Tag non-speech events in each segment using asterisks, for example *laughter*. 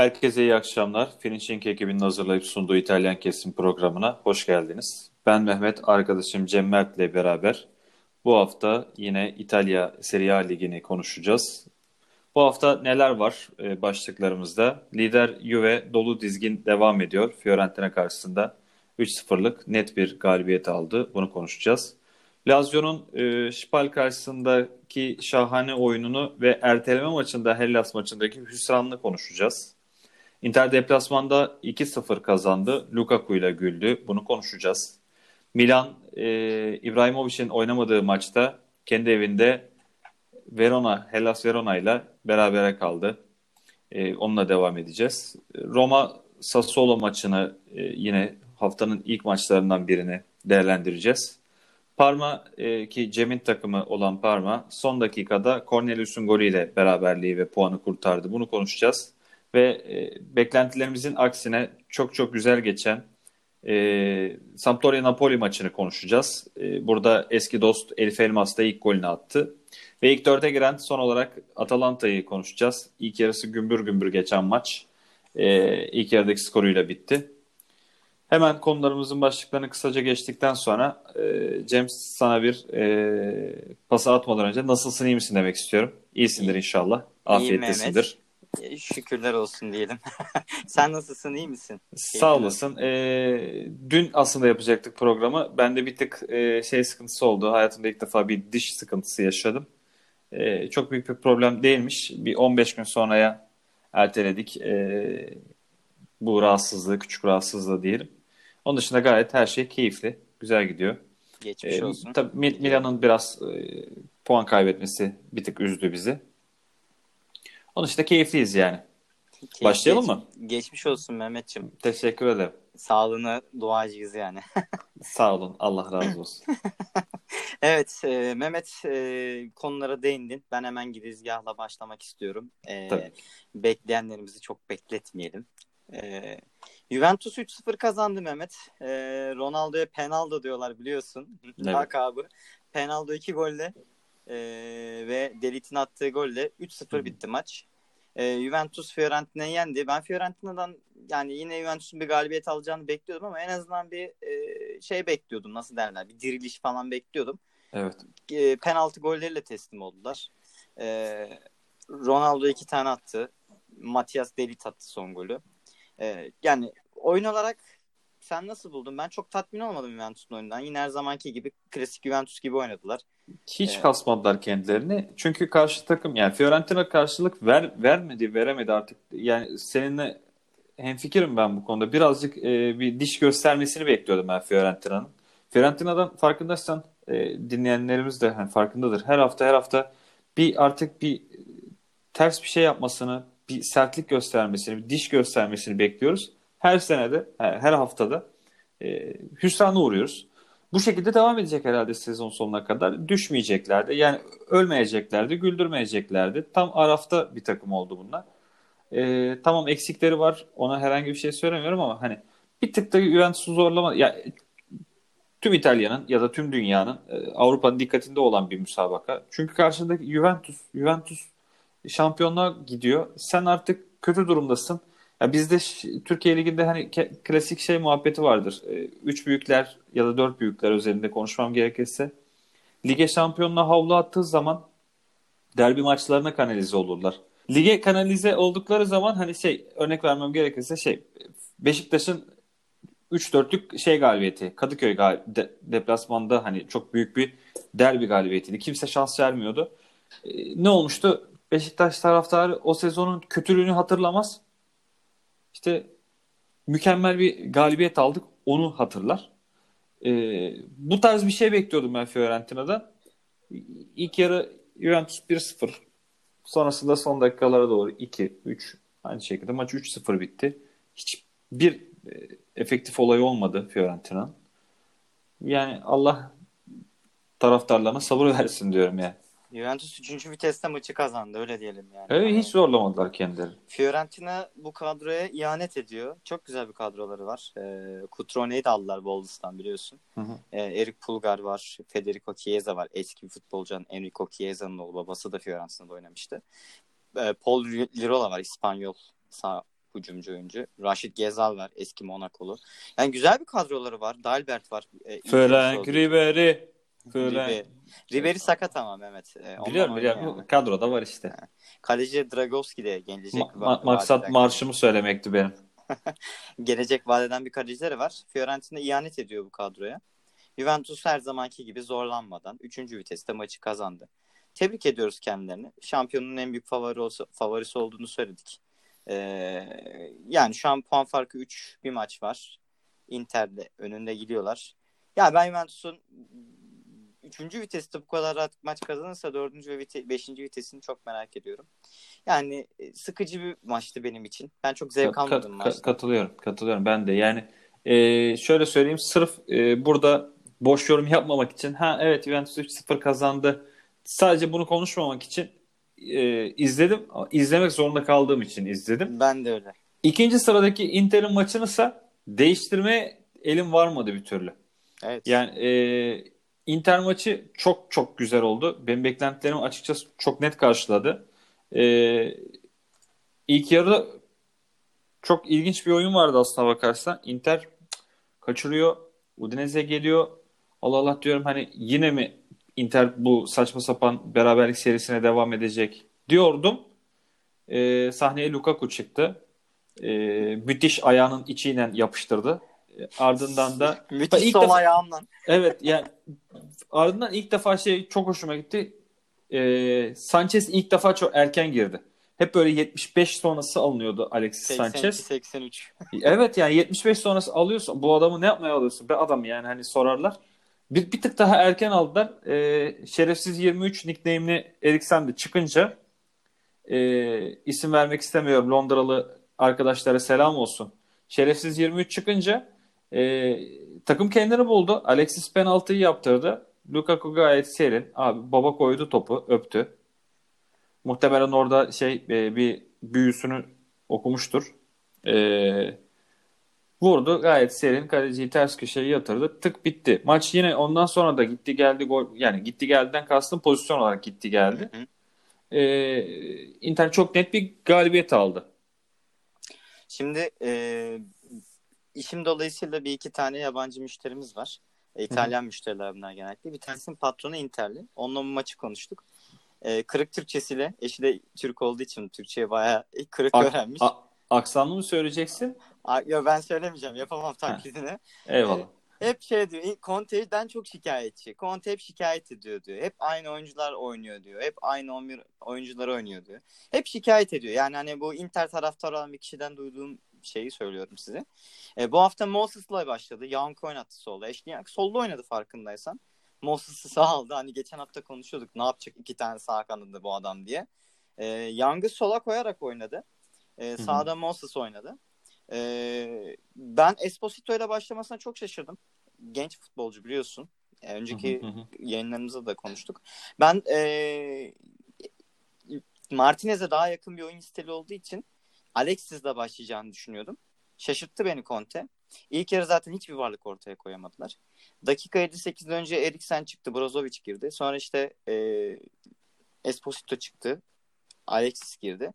Herkese iyi akşamlar. Finishing ekibinin hazırlayıp sunduğu İtalyan Kesim programına hoş geldiniz. Ben Mehmet, arkadaşım Cem Mert ile beraber bu hafta yine İtalya Serie A Ligi'ni konuşacağız. Bu hafta neler var e, başlıklarımızda? Lider Juve dolu dizgin devam ediyor. Fiorentina karşısında 3-0'lık net bir galibiyet aldı. Bunu konuşacağız. Lazio'nun e, Spal karşısındaki şahane oyununu ve erteleme maçında Hellas maçındaki hüsranını konuşacağız. Inter deplasmanda 2-0 kazandı. Lukaku ile güldü. Bunu konuşacağız. Milan e, İbrahimovic'in oynamadığı maçta kendi evinde Verona, Hellas Verona ile berabere kaldı. E, onunla devam edeceğiz. Roma Sassuolo maçını e, yine haftanın ilk maçlarından birini değerlendireceğiz. Parma e, ki Cem'in takımı olan Parma son dakikada Cornelius'un golüyle beraberliği ve puanı kurtardı. Bunu konuşacağız. Ve e, beklentilerimizin aksine çok çok güzel geçen e, Sampdoria Napoli maçını konuşacağız. E, burada eski dost Elif Elmas da ilk golünü attı. Ve ilk dörde giren son olarak Atalanta'yı konuşacağız. İlk yarısı gümbür gümbür geçen maç. E, ilk yarıdaki skoruyla bitti. Hemen konularımızın başlıklarını kısaca geçtikten sonra e, Cem sana bir e, pası atmadan önce nasılsın iyi misin demek istiyorum. İyisindir inşallah. Afiyettesindir. E, şükürler olsun diyelim. *laughs* Sen nasılsın iyi misin? Sağ olasın. E, dün aslında yapacaktık programı. Bende bir tık e, şey sıkıntısı oldu. Hayatımda ilk defa bir diş sıkıntısı yaşadım. E, çok büyük bir problem değilmiş. Bir 15 gün sonraya erteledik. E, bu rahatsızlığı, küçük rahatsızlığı diyelim. Onun dışında gayet her şey keyifli. Güzel gidiyor. Geçmiş ee, olsun. Tabii Milan'ın biraz e, puan kaybetmesi bir tık üzdü bizi. Onun dışında keyifliyiz yani. Keyif, Başlayalım geç, mı? Geçmiş olsun Mehmetciğim. Teşekkür ederim. Sağlığına duacıyız yani. *laughs* Sağ olun. Allah razı olsun. *laughs* evet e, Mehmet e, konulara değindin. Ben hemen girizgahla başlamak istiyorum. E, Tabii. Bekleyenlerimizi çok bekletmeyelim. E, Juventus 3-0 kazandı Mehmet. E, Ronaldo'ya penaldo diyorlar biliyorsun. Evet. Lakabı. Penaldo 2 golle e, ve Delit'in attığı golle 3-0 bitti maç. E, Juventus Fiorentina'yı yendi. Ben Fiorentina'dan yani yine Juventus'un bir galibiyet alacağını bekliyordum ama en azından bir e, şey bekliyordum. Nasıl derler? Bir diriliş falan bekliyordum. Evet. E, penaltı golleriyle teslim oldular. E, Ronaldo iki tane attı. Matias Delit attı son golü. Ee, yani oyun olarak sen nasıl buldun? Ben çok tatmin olmadım Juventus'un oyundan. Yine her zamanki gibi klasik Juventus gibi oynadılar. Hiç ee, kasmadılar kendilerini. Çünkü karşı takım yani Fiorentina karşılık ver, vermedi, veremedi artık. Yani seninle hemfikirim ben bu konuda. Birazcık e, bir diş göstermesini bekliyordum ben Fiorentina'nın. Fiorentina'dan farkındaysan e, dinleyenlerimiz de hani farkındadır. Her hafta her hafta bir artık bir ters bir şey yapmasını, bir sertlik göstermesini, bir diş göstermesini bekliyoruz. Her senede, her haftada e, hüsrana uğruyoruz. Bu şekilde devam edecek herhalde sezon sonuna kadar. Düşmeyeceklerdi. Yani ölmeyeceklerdi, güldürmeyeceklerdi. Tam arafta bir takım oldu bunlar. E, tamam eksikleri var. Ona herhangi bir şey söylemiyorum ama hani bir tık da Juventus'u zorlama. Ya, tüm İtalya'nın ya da tüm dünyanın e, Avrupa'nın dikkatinde olan bir müsabaka. Çünkü karşındaki Juventus, Juventus şampiyonluğa gidiyor. Sen artık kötü durumdasın. Ya bizde Türkiye Ligi'nde hani klasik şey muhabbeti vardır. Ee, üç büyükler ya da dört büyükler özelinde konuşmam gerekirse. Lige şampiyonluğa havlu attığı zaman derbi maçlarına kanalize olurlar. Lige kanalize oldukları zaman hani şey örnek vermem gerekirse şey Beşiktaş'ın 3-4'lük şey galibiyeti Kadıköy gal de, deplasmanda hani çok büyük bir derbi galibiyetiydi. Kimse şans vermiyordu. Ee, ne olmuştu? Beşiktaş taraftarı o sezonun kötülüğünü hatırlamaz. İşte mükemmel bir galibiyet aldık. Onu hatırlar. Ee, bu tarz bir şey bekliyordum ben Fiorentina'dan. İlk yarı Juventus 1-0. Sonrasında son dakikalara doğru 2-3. Aynı şekilde maç 3-0 bitti. Hiç bir e, efektif olay olmadı Fiorentina'nın. Yani Allah taraftarlarına sabır versin diyorum yani. Juventus 3. viteste maçı kazandı öyle diyelim yani. Evet hiç zorlamadılar kendileri. Fiorentina bu kadroya ihanet ediyor. Çok güzel bir kadroları var. E, ee, Cutrone'yi de aldılar Wolves'tan biliyorsun. Hı hı. E, Eric Pulgar var. Federico Chiesa var. Eski bir futbolcu Enrico Chiesa'nın oğlu babası da Fiorentina'da oynamıştı. E, Paul Lirola var İspanyol sağ hücumcu oyuncu. Rashid Gezal var eski Monakolu. Yani güzel bir kadroları var. Dalbert var. E, Frank Ribery. Ribery. Ribery sakat ama Mehmet. E, biliyorum biliyorum. Yani. Kadroda var işte. Kaleci Dragowski de gelecek. Ma- ma- maksat marşımı söylemekti benim. *laughs* gelecek vadeden bir kalecileri var. Fiorentina ihanet ediyor bu kadroya. Juventus her zamanki gibi zorlanmadan 3. viteste maçı kazandı. Tebrik ediyoruz kendilerini. Şampiyonun en büyük favori olsa, favorisi olduğunu söyledik. Ee, yani şu an puan farkı 3 bir maç var. Inter'de önünde gidiyorlar. Ya ben Juventus'un 3. viteste bu kadar rahat maç kazanırsa 4. ve 5. vitesini çok merak ediyorum. Yani e, sıkıcı bir maçtı benim için. Ben çok zevk ka- almadım ka- maçta. Katılıyorum. Katılıyorum ben de. Yani e, şöyle söyleyeyim sırf e, burada boş yorum yapmamak için ha evet Juventus 3-0 kazandı. Sadece bunu konuşmamak için e, izledim. İzlemek zorunda kaldığım için izledim. Ben de öyle. İkinci sıradaki Inter'in maçını ise değiştirmeye elim varmadı bir türlü. Evet. Yani e, Inter maçı çok çok güzel oldu. Benim beklentilerimi açıkçası çok net karşıladı. E, ilk yarıda çok ilginç bir oyun vardı aslına bakarsan. Inter kaçırıyor. Udinese geliyor. Allah Allah diyorum hani yine mi Inter bu saçma sapan beraberlik serisine devam edecek diyordum. E, sahneye Lukaku çıktı. E, müthiş ayağının içiyle yapıştırdı. Ardından da *laughs* müthiş ilk sol defa, ayağımla. Evet yani ardından ilk defa şey çok hoşuma gitti. E, Sanchez ilk defa çok erken girdi. Hep böyle 75 sonrası alınıyordu Alexis 82, Sanchez. 83. *laughs* evet yani 75 sonrası alıyorsun. Bu adamı ne yapmaya alıyorsun? Be adam yani hani sorarlar. Bir, bir tık daha erken aldılar. E, şerefsiz 23 nickname'li Eriksen de çıkınca e, isim vermek istemiyorum. Londralı arkadaşlara selam olsun. Şerefsiz 23 çıkınca e, takım kendini buldu. Alexis penaltıyı yaptırdı. Lukaku gayet serin. Abi baba koydu topu, öptü. Muhtemelen orada şey e, bir büyüsünü okumuştur. Eee Vurdu gayet serin kaleciyi ters köşeye yatırdı. Tık bitti. Maç yine ondan sonra da gitti geldi gol. Yani gitti geldiden kastım pozisyon olarak gitti geldi. Hı hı. Ee, Inter çok net bir galibiyet aldı. Şimdi e, işim dolayısıyla bir iki tane yabancı müşterimiz var. E, İtalyan Hı-hı. müşteriler bunlar genellikle. Bir tanesinin patronu Interli. Onunla maçı konuştuk. E, kırık Türkçesiyle. Eşi de Türk olduğu için Türkçeyi bayağı *laughs* kırık a- öğrenmiş. A- aksanlı mı söyleyeceksin? Yo ben söylemeyeceğim. Yapamam taklidini. Eyvallah. Ee, hep şey diyor. Conte'den çok şikayetçi. Conte hep şikayet ediyor diyor. Hep aynı oyuncular oynuyor diyor. Hep aynı 11 oyuncular oynuyor diyor. Hep şikayet ediyor. Yani hani bu Inter taraftarı olan bir kişiden duyduğum şeyi söylüyorum size. E, bu hafta Moses'la başladı. Young oynattı solda. Ashley Young solda oynadı farkındaysan. Moses'ı sağ aldı. Hani geçen hafta konuşuyorduk. Ne yapacak iki tane sağ kanadı bu adam diye. E, Young'ı sola koyarak oynadı. E, sağda Moses oynadı. Ee, ben Esposito ile başlamasına çok şaşırdım. Genç futbolcu biliyorsun. Yani önceki yayınlarımızda da konuştuk. Ben e, Martinez'e daha yakın bir oyun stili olduğu için Alexis'le başlayacağını düşünüyordum. Şaşırttı beni Conte. İlk yarı zaten hiçbir varlık ortaya koyamadılar. Dakika 58'den önce Eriksen çıktı, Brozovic girdi. Sonra işte e, Esposito çıktı, Alexis girdi.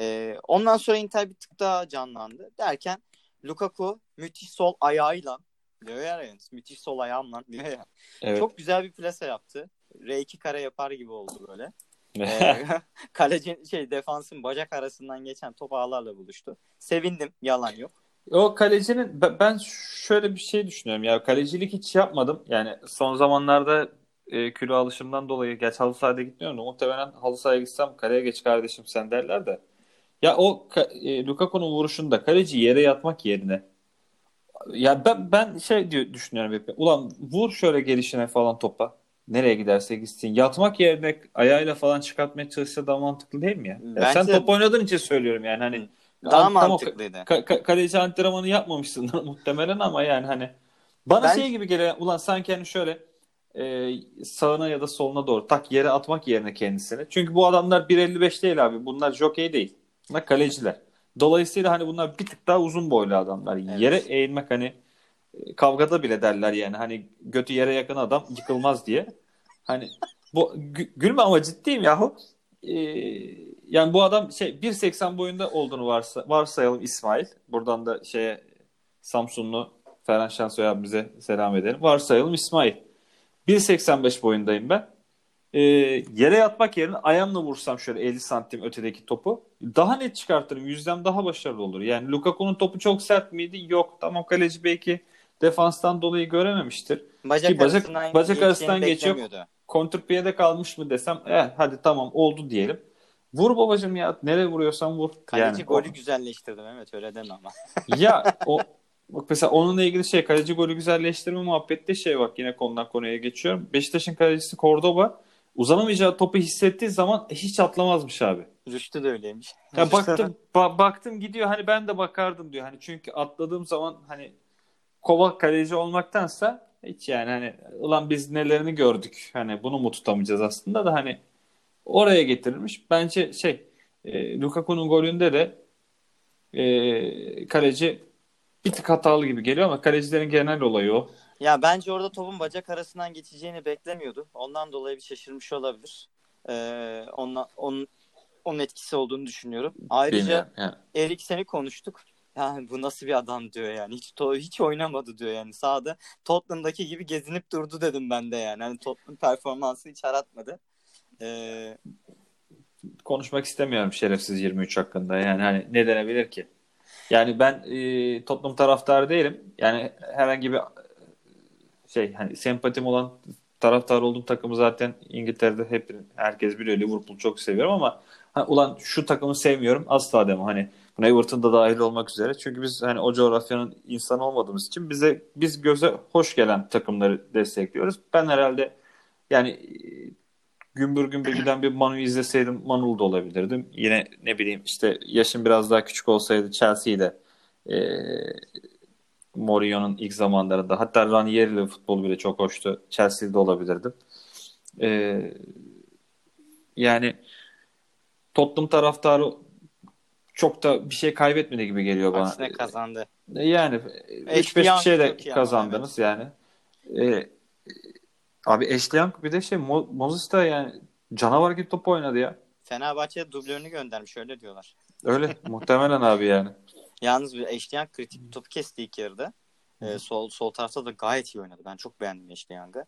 E, ondan sonra Inter bir tık daha canlandı. Derken Lukaku müthiş sol ayağıyla diyor ya müthiş sol ayağımla diyor ya. Evet. Çok güzel bir plase yaptı. R2 kare yapar gibi oldu böyle. Ee, *laughs* kaleci şey defansın bacak arasından geçen top ağlarla buluştu. Sevindim. Yalan yok. O kalecinin ben şöyle bir şey düşünüyorum ya kalecilik hiç yapmadım. Yani son zamanlarda e, kilo alışımdan dolayı geç halı sahada gitmiyorum muhtemelen halı sahaya gitsem kaleye geç kardeşim sen derler de. Ya o e, Lukaku'nun vuruşunda kaleci yere yatmak yerine ya ben ben şey diyor düşünüyorum hep. Ulan vur şöyle gelişine falan topa. Nereye giderse gitsin. Yatmak yerine ayağıyla falan çıkartmaya çalışsa daha mantıklı değil mi ya? Bence... ya sen top oynadığın için söylüyorum yani hani daha mantıklıydı. Ka- ka- kaleci antrenmanı yapmamışsın *laughs* muhtemelen ama yani hani bana ben... şey gibi geliyor. Ulan sanki hani şöyle e, sağına ya da soluna doğru tak yere atmak yerine kendisini. Çünkü bu adamlar 1.55 değil abi. Bunlar jockey değil. Bunlar kaleciler. Dolayısıyla hani bunlar bir tık daha uzun boylu adamlar. Evet. Yere eğilmek hani kavgada bile derler yani hani götü yere yakın adam yıkılmaz diye. Hani bu gülme ama ciddiyim yahu. e, yani bu adam şey 1.80 boyunda olduğunu varsa, varsayalım İsmail. Buradan da şeye Samsunlu Ferhan Şensoy abimize selam edelim. Varsayalım İsmail. 1.85 boyundayım ben. E, yere yatmak yerine ayağımla vursam şöyle 50 santim ötedeki topu daha net çıkartırım. Yüzdem daha başarılı olur. Yani Lukaku'nun topu çok sert miydi? Yok. Tamam kaleci belki defanstan dolayı görememiştir. Bacak, Ki bacak, arasından, bacak arasından geçiyor. Kontrpiyede kalmış mı desem eh, hadi tamam oldu diyelim. Vur babacığım ya nereye vuruyorsan vur. Kaleci Yani golü o- güzelleştirdi Mehmet öyle deme ama. *laughs* ya *laughs* o bak mesela onunla ilgili şey kaleci golü güzelleştirme muhabbette şey bak yine konudan konuya geçiyorum. Beşiktaş'ın kalecisi Cordoba uzanamayacağı topu hissettiği zaman hiç atlamazmış abi. Rüştü de öyleymiş. Ya baktım ba- baktım gidiyor hani ben de bakardım diyor. Hani çünkü atladığım zaman hani kova kaleci olmaktansa hiç yani hani ulan biz nelerini gördük. Hani bunu mu tutamayacağız aslında da hani oraya getirilmiş. Bence şey e, Lukaku'nun golünde de e, kaleci bir tık hatalı gibi geliyor ama kalecilerin genel olayı o. Ya bence orada topun bacak arasından geçeceğini beklemiyordu. Ondan dolayı bir şaşırmış olabilir. Ee, onunla, onun, onun etkisi olduğunu düşünüyorum. Ayrıca yani. Eriksen'i konuştuk. Yani bu nasıl bir adam diyor yani. Hiç to- hiç oynamadı diyor yani. Sahada Tottenham'daki gibi gezinip durdu dedim ben de yani. Hani Tottenham performansı hiç aratmadı. Ee, konuşmak istemiyorum şerefsiz 23 hakkında. Yani hani ne denebilir ki? Yani ben e, Tottenham taraftarı değilim. Yani herhangi bir şey hani sempatim olan taraftar olduğum takımı zaten İngiltere'de hep herkes biliyor. Liverpool çok seviyorum ama ha, ulan şu takımı sevmiyorum asla demem. Hani buna Everton'da dahil olmak üzere. Çünkü biz hani o coğrafyanın insanı olmadığımız için bize biz göze hoş gelen takımları destekliyoruz. Ben herhalde yani gümbür gümbür giden bir Manu izleseydim Manu'lu da olabilirdim. Yine ne bileyim işte yaşım biraz daha küçük olsaydı Chelsea'yi de e, Mourinho'nun ilk zamanlarında hatta Ranieri'li futbol bile çok hoştu. Chelsea'de olabilirdim. E, yani Tottenham taraftarı çok da bir şey kaybetmedi gibi geliyor bana. aksine kazandı. E, Yani Ashley 3-5 bir Young şey de kazandınız yani. E, abi Ashley Young bir de şey Mo- Moses da yani canavar gibi top oynadı ya. Fenerbahçe'ye dublörünü göndermiş öyle diyorlar. Öyle *laughs* muhtemelen abi yani. Yalnız Ashley Young kritik bir topu kesti ilk yarıda. Ee, sol sol tarafta da gayet iyi oynadı. Ben çok beğendim Ashley Young'ı.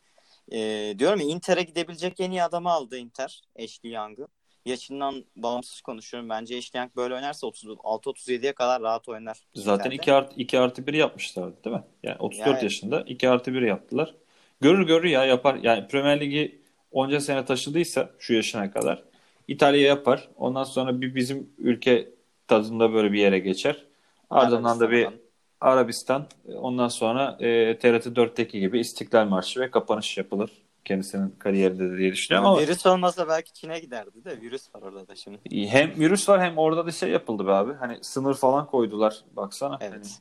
Ee, diyorum ya Inter'e gidebilecek en iyi adamı aldı Inter. Ashley Young'ı. Yaşından bağımsız konuşuyorum. Bence Young böyle oynarsa 36-37'ye kadar rahat oynar. Zaten Inter'de. 2 artı, 2 artı 1 yapmışlardı değil mi? Yani 34 Yani- yaşında 2 artı 1 yaptılar. Görür görür ya yapar. Yani Premier Ligi onca sene taşıdıysa şu yaşına kadar İtalya yapar. Ondan sonra bir bizim ülke tadında böyle bir yere geçer. Ardından da bir. Arabistan. Ondan sonra e, TRT 4'teki gibi İstiklal Marşı ve kapanış yapılır. Kendisinin kariyerinde de diye düşünüyorum ama Virüs olmasa belki Çin'e giderdi de virüs var orada da şimdi. hem virüs var hem orada da şey yapıldı be abi. Hani sınır falan koydular baksana. Hani, Evet.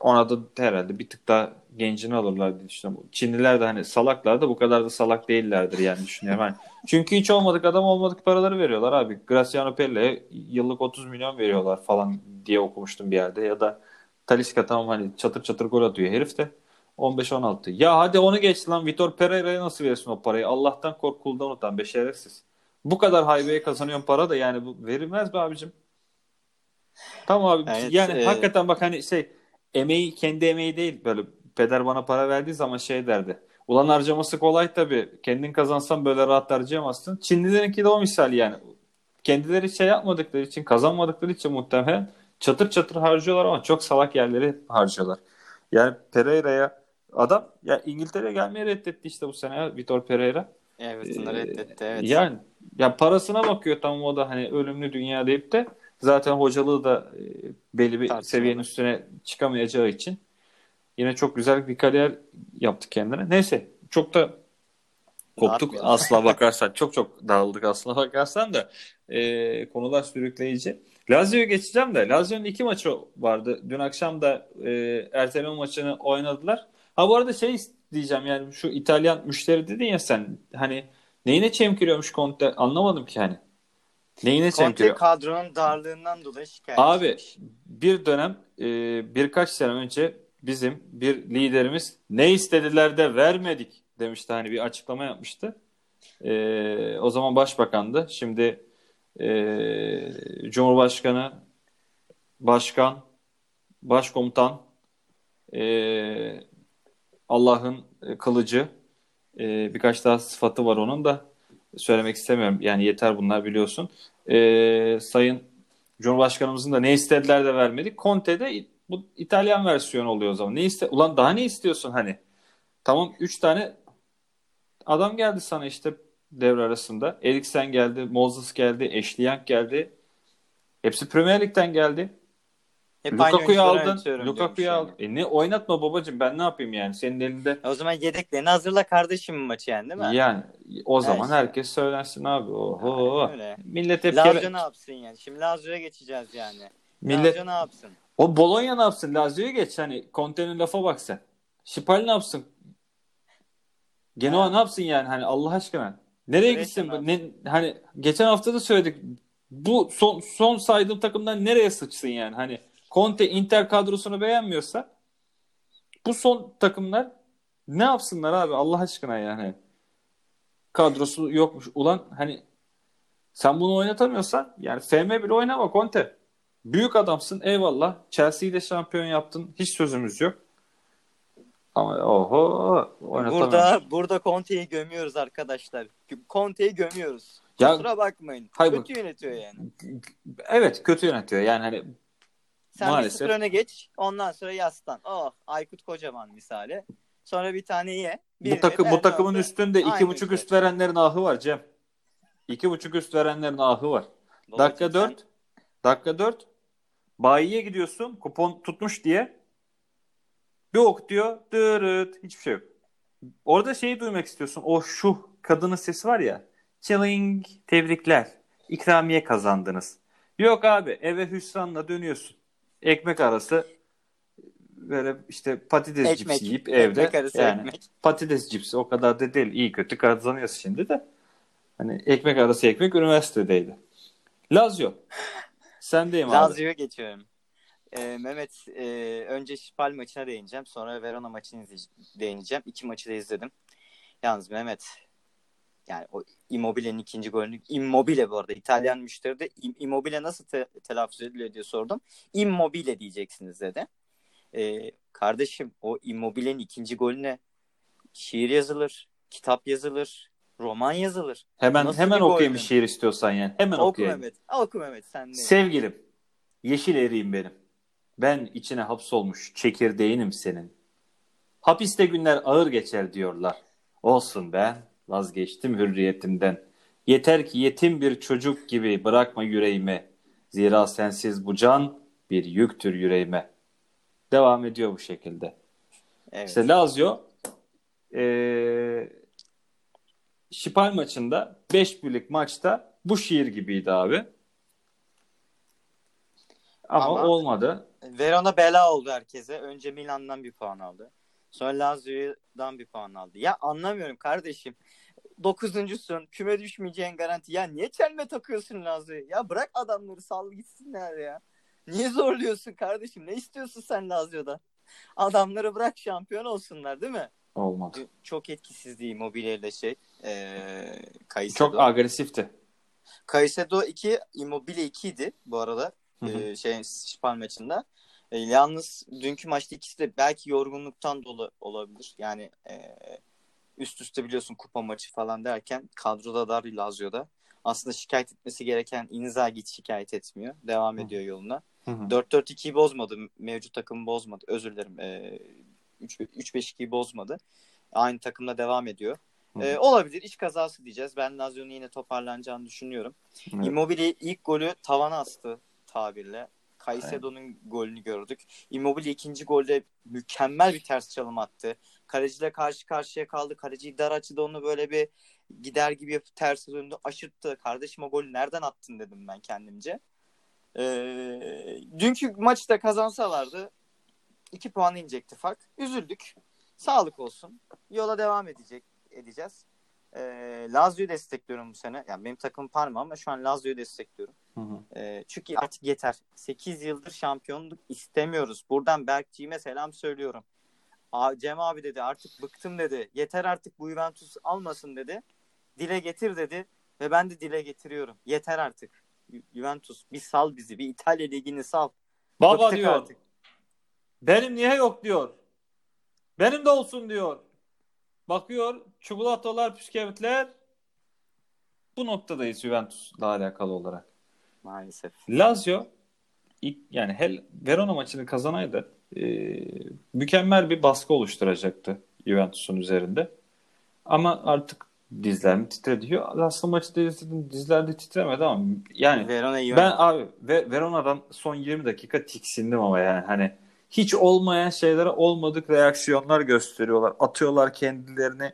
ona da herhalde bir tık daha gencini alırlar diye düşünüyorum. Çinliler de hani salaklar da bu kadar da salak değillerdir yani düşünüyorum. Hani çünkü hiç olmadık adam olmadık paraları veriyorlar abi. Graziano Pelle'ye yıllık 30 milyon veriyorlar falan diye okumuştum bir yerde. Ya da Talisca tamam hani çatır çatır gol atıyor herif de. 15-16. Ya hadi onu geç lan. Vitor Pereira'ya nasıl verirsin o parayı? Allah'tan kork kuldan utan be şerefsiz. Bu kadar haybeye kazanıyorsun para da yani bu verilmez be abicim. Tamam abi. Evet, yani e- hakikaten bak hani şey emeği kendi emeği değil böyle peder bana para verdiği zaman şey derdi. Ulan harcaması kolay tabii. Kendin kazansan böyle rahat harcayamazsın. Çinlilerinki de o misal yani. Kendileri şey yapmadıkları için, kazanmadıkları için muhtemelen çatır çatır harcıyorlar ama çok salak yerleri harcıyorlar. Yani Pereira'ya adam ya İngiltere'ye gelmeyi reddetti işte bu sene ya Vitor Pereira. Everton'ı Ee, reddetti evet. Yani ya parasına bakıyor tamam o da hani ölümlü dünya deyip de zaten hocalığı da e, belli bir Tartışmalı. seviyenin üstüne çıkamayacağı için yine çok güzel bir kariyer yaptı kendine. Neyse çok da koptuk asla *laughs* bakarsan. Çok çok dağıldık aslına bakarsan da e, konular sürükleyici. Lazio'ya geçeceğim de Lazio'nun iki maçı vardı. Dün akşam da e, erteleme maçını oynadılar. Ha bu arada şey diyeceğim yani şu İtalyan müşteri dedin ya sen hani neyine çemkiriyormuş Conte anlamadım ki hani. Neyine Conte çemkiriyor? kadronun darlığından dolayı şikayet Abi etmiş. bir dönem e, birkaç sene önce bizim bir liderimiz ne istediler de vermedik demişti hani bir açıklama yapmıştı. E, o zaman başbakandı. Şimdi e, Cumhurbaşkanı, başkan, başkomutan, e, Allah'ın kılıcı, e, birkaç daha sıfatı var onun da söylemek istemiyorum. Yani yeter bunlar biliyorsun. E, Sayın Cumhurbaşkanımızın da ne istediler de vermedik. Conte de bu İtalyan versiyonu oluyor o zaman. Ne iste Ulan daha ne istiyorsun hani? Tamam 3 tane adam geldi sana işte devre arasında. Eriksen geldi, Moses geldi, Ashley geldi. Hepsi Premier Lig'den geldi. Hep Lukaku'yu aldın. Lukaku'yu aldın. E ne oynatma babacığım ben ne yapayım yani senin elinde. O zaman yedeklerini hazırla kardeşim maçı yani değil mi? Yani o zaman evet. herkes söylensin abi. Oho. Öyle. Millet hep Lazio kere... ne yapsın yani? Şimdi Lazio'ya geçeceğiz yani. Millet... Lazio ne yapsın? O Bologna ne yapsın? Lazio'ya geç. Hani Conte'nin lafa bak sen. Şipal ne yapsın? Genoa ne yapsın yani? Hani Allah aşkına. Nereye gitsin? Ne, hani geçen hafta da söyledik. Bu son, son saydığım takımdan nereye sıçsın yani? Hani Conte Inter kadrosunu beğenmiyorsa bu son takımlar ne yapsınlar abi Allah aşkına yani. Kadrosu yokmuş. Ulan hani sen bunu oynatamıyorsan yani FM bile oynama Conte. Büyük adamsın eyvallah. Chelsea'yi de şampiyon yaptın. Hiç sözümüz yok. Ama oho Burada burada Conte'yi gömüyoruz arkadaşlar. Conte'yi gömüyoruz. Ya, Kusura bakmayın. Hayır, kötü yönetiyor yani. Evet kötü yönetiyor. Yani hani sen Maalesef. bir öne geç. Ondan sonra yastan. Oh Aykut Kocaman misali. Sonra bir tane ye. Bu, takı, bu takımın üstünde iki buçuk üst verenlerin ahı var Cem. İki buçuk üst verenlerin ahı var. Babacım dakika sen... dört. Dakika dört. Bayiye gidiyorsun. Kupon tutmuş diye. Bir ok diyor. Dırıt. Hiçbir şey yok. Orada şeyi duymak istiyorsun. O şu kadının sesi var ya. Chilling. Tebrikler. İkramiye kazandınız. Yok abi eve hüsranla dönüyorsun ekmek arası böyle işte patates ekmek, cipsi yiyip evde ekmek arası yani ekmek. patates cipsi o kadar da değil iyi kötü kazanıyorsun şimdi de hani ekmek arası ekmek üniversitedeydi. Lazio sendeyim abi. Lazio'ya geçiyorum. Ee, Mehmet e, önce Şipal maçına değineceğim sonra Verona maçını değineceğim. İki maçı da izledim. Yalnız Mehmet yani o Immobile'nin ikinci golünü Immobile bu arada İtalyan müşteri de Immobile nasıl te- telaffuz ediliyor diye sordum. Immobile diyeceksiniz dedi. Ee, kardeşim o Immobile'nin ikinci golüne şiir yazılır, kitap yazılır, roman yazılır. Hemen nasıl hemen okuyayım bir şiir istiyorsan yani. Hemen oku okuyayım. Mehmet. Oku Mehmet sen de. Sevgilim, yeşil eriğim benim. Ben içine hapsolmuş çekirdeğinim senin. Hapiste günler ağır geçer diyorlar. Olsun be. Vazgeçtim hürriyetimden. Yeter ki yetim bir çocuk gibi bırakma yüreğime. Zira sensiz bu can bir yüktür yüreğime. Devam ediyor bu şekilde. Evet. İşte Lazio ee, Şipal maçında 5 birlik maçta bu şiir gibiydi abi. Ama, Ama olmadı. Verona bela oldu herkese. Önce Milan'dan bir puan aldı. Sonra Lazio'dan bir puan aldı. Ya anlamıyorum kardeşim. Dokuzuncusun. Küme düşmeyeceğin garanti. Ya niye çelme takıyorsun Lazio'ya? Ya bırak adamları sal gitsinler ya. Niye zorluyorsun kardeşim? Ne istiyorsun sen Lazio'da? Adamları bırak şampiyon olsunlar değil mi? Olmadı. Çok etkisizdi Immobile ile şey. Ee. Çok agresifti. Caicedo 2, Immobile 2 idi bu arada. Hı hı. Ee, şey, Spal maçında. E, yalnız dünkü maçta ikisi de belki yorgunluktan dolu olabilir. Yani e, üst üste biliyorsun kupa maçı falan derken kadroda dar Lazio'da. Aslında şikayet etmesi gereken Inzaghi hiç şikayet etmiyor. Devam ediyor yoluna. 4-4-2'yi bozmadı. Mevcut takımı bozmadı. Özür dilerim. E, 3-5-2'yi bozmadı. Aynı takımla devam ediyor. Ee, olabilir. İç kazası diyeceğiz. Ben Lazio'nun yine toparlanacağını düşünüyorum. Evet. Immobile ilk golü tavana astı tabirle. Caicedo'nun golünü gördük. Immobile ikinci golde mükemmel bir ters çalım attı. Kaleciyle karşı karşıya kaldı. Kaleciyi dar açıda onu böyle bir gider gibi yapıp terse döndü. Aşırttı. Kardeşim o golü nereden attın dedim ben kendimce. Ee, dünkü maçta kazansalardı iki puan inecekti fark. Üzüldük. Sağlık olsun. Yola devam edecek edeceğiz. E, Lazio'yu destekliyorum bu sene. Yani benim takım Parma ama şu an Lazio'yu destekliyorum. Hı hı. E, çünkü artık yeter. 8 yıldır şampiyonluk istemiyoruz. Buradan Berkçiğime selam söylüyorum. Cem abi dedi artık bıktım dedi. Yeter artık bu Juventus almasın dedi. dile getir dedi ve ben de dile getiriyorum. Yeter artık. Juventus bir sal bizi. Bir İtalya ligini sal. Baba Bıktık diyor. Artık. Benim niye yok diyor. Benim de olsun diyor. Bakıyor çikolatalar, püskevitler bu noktadayız Juventus'la alakalı olarak. Maalesef. Lazio ilk, yani Hel Verona maçını kazanaydı e, mükemmel bir baskı oluşturacaktı Juventus'un üzerinde. Ama artık dizler mi titredi? Aslında maçı izledim dizler de titremedi ama yani Verona ben abi Ver, Verona'dan son 20 dakika tiksindim ama yani hani hiç olmayan şeylere olmadık reaksiyonlar gösteriyorlar. Atıyorlar kendilerini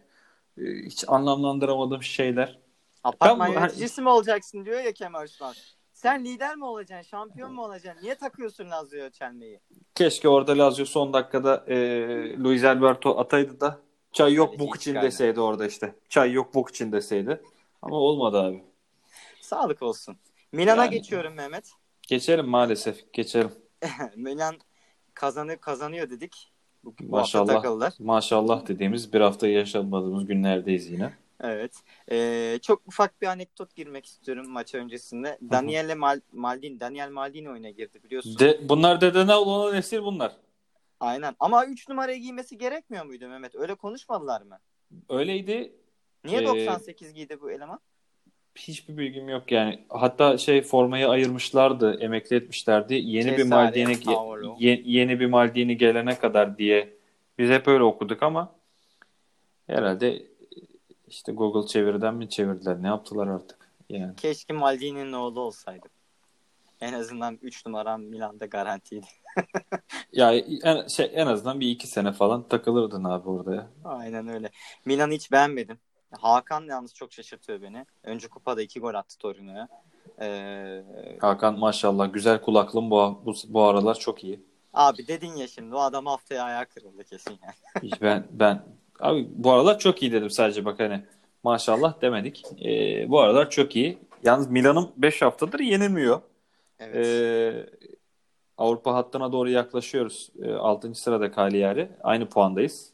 e, hiç anlamlandıramadığım şeyler. Apartman ben, yöneticisi hani... mi olacaksın diyor ya Kemal Sunal. Sen lider mi olacaksın? Şampiyon mu olacaksın? Niye takıyorsun Lazio'ya çelmeyi? Keşke orada Lazio son dakikada e, Luis Alberto ataydı da çay yok bok için deseydi orada işte. Çay yok bok için deseydi. Ama olmadı abi. Sağlık olsun. Milan'a yani, geçiyorum Mehmet. Geçelim maalesef. Geçelim. *laughs* Milan kazanıyor kazanıyor dedik. Bu, maşallah. Maşallah dediğimiz bir hafta yaşamadığımız günlerdeyiz yine. Evet. Ee, çok ufak bir anekdot girmek istiyorum maç öncesinde. Daniele Mal Maldini, Daniel Maldini oyuna girdi biliyorsun. De, bunlar dedene olan nesil bunlar. Aynen. Ama 3 numaraya giymesi gerekmiyor muydu Mehmet? Öyle konuşmadılar mı? Öyleydi. Niye ee, 98 giydi bu eleman? Hiçbir bilgim yok yani. Hatta şey formayı ayırmışlardı, emekli etmişlerdi. Yeni Cesare, bir Maldini ye, yeni bir Maldini gelene kadar diye biz hep öyle okuduk ama herhalde işte Google çeviriden mi çevirdiler? Ne yaptılar artık? Yani. Keşke Maldini'nin oğlu olsaydı. En azından 3 numaram Milan'da garantiydi. *laughs* ya en, şey, en azından bir iki sene falan takılırdın abi orada ya. Aynen öyle. Milan'ı hiç beğenmedim. Hakan yalnız çok şaşırtıyor beni. Önce kupada iki gol attı Torino'ya. Ee... Hakan maşallah güzel kulaklığın bu, bu, bu aralar çok iyi. Abi dedin ya şimdi o adam haftaya ayağı kırıldı kesin yani. ben ben Abi bu aralar çok iyi dedim sadece bak hani maşallah demedik. Ee, bu aralar çok iyi. Yalnız Milan'ın 5 haftadır yenilmiyor. Evet. Ee, Avrupa hattına doğru yaklaşıyoruz. 6. sırada Cagliari. Aynı puandayız.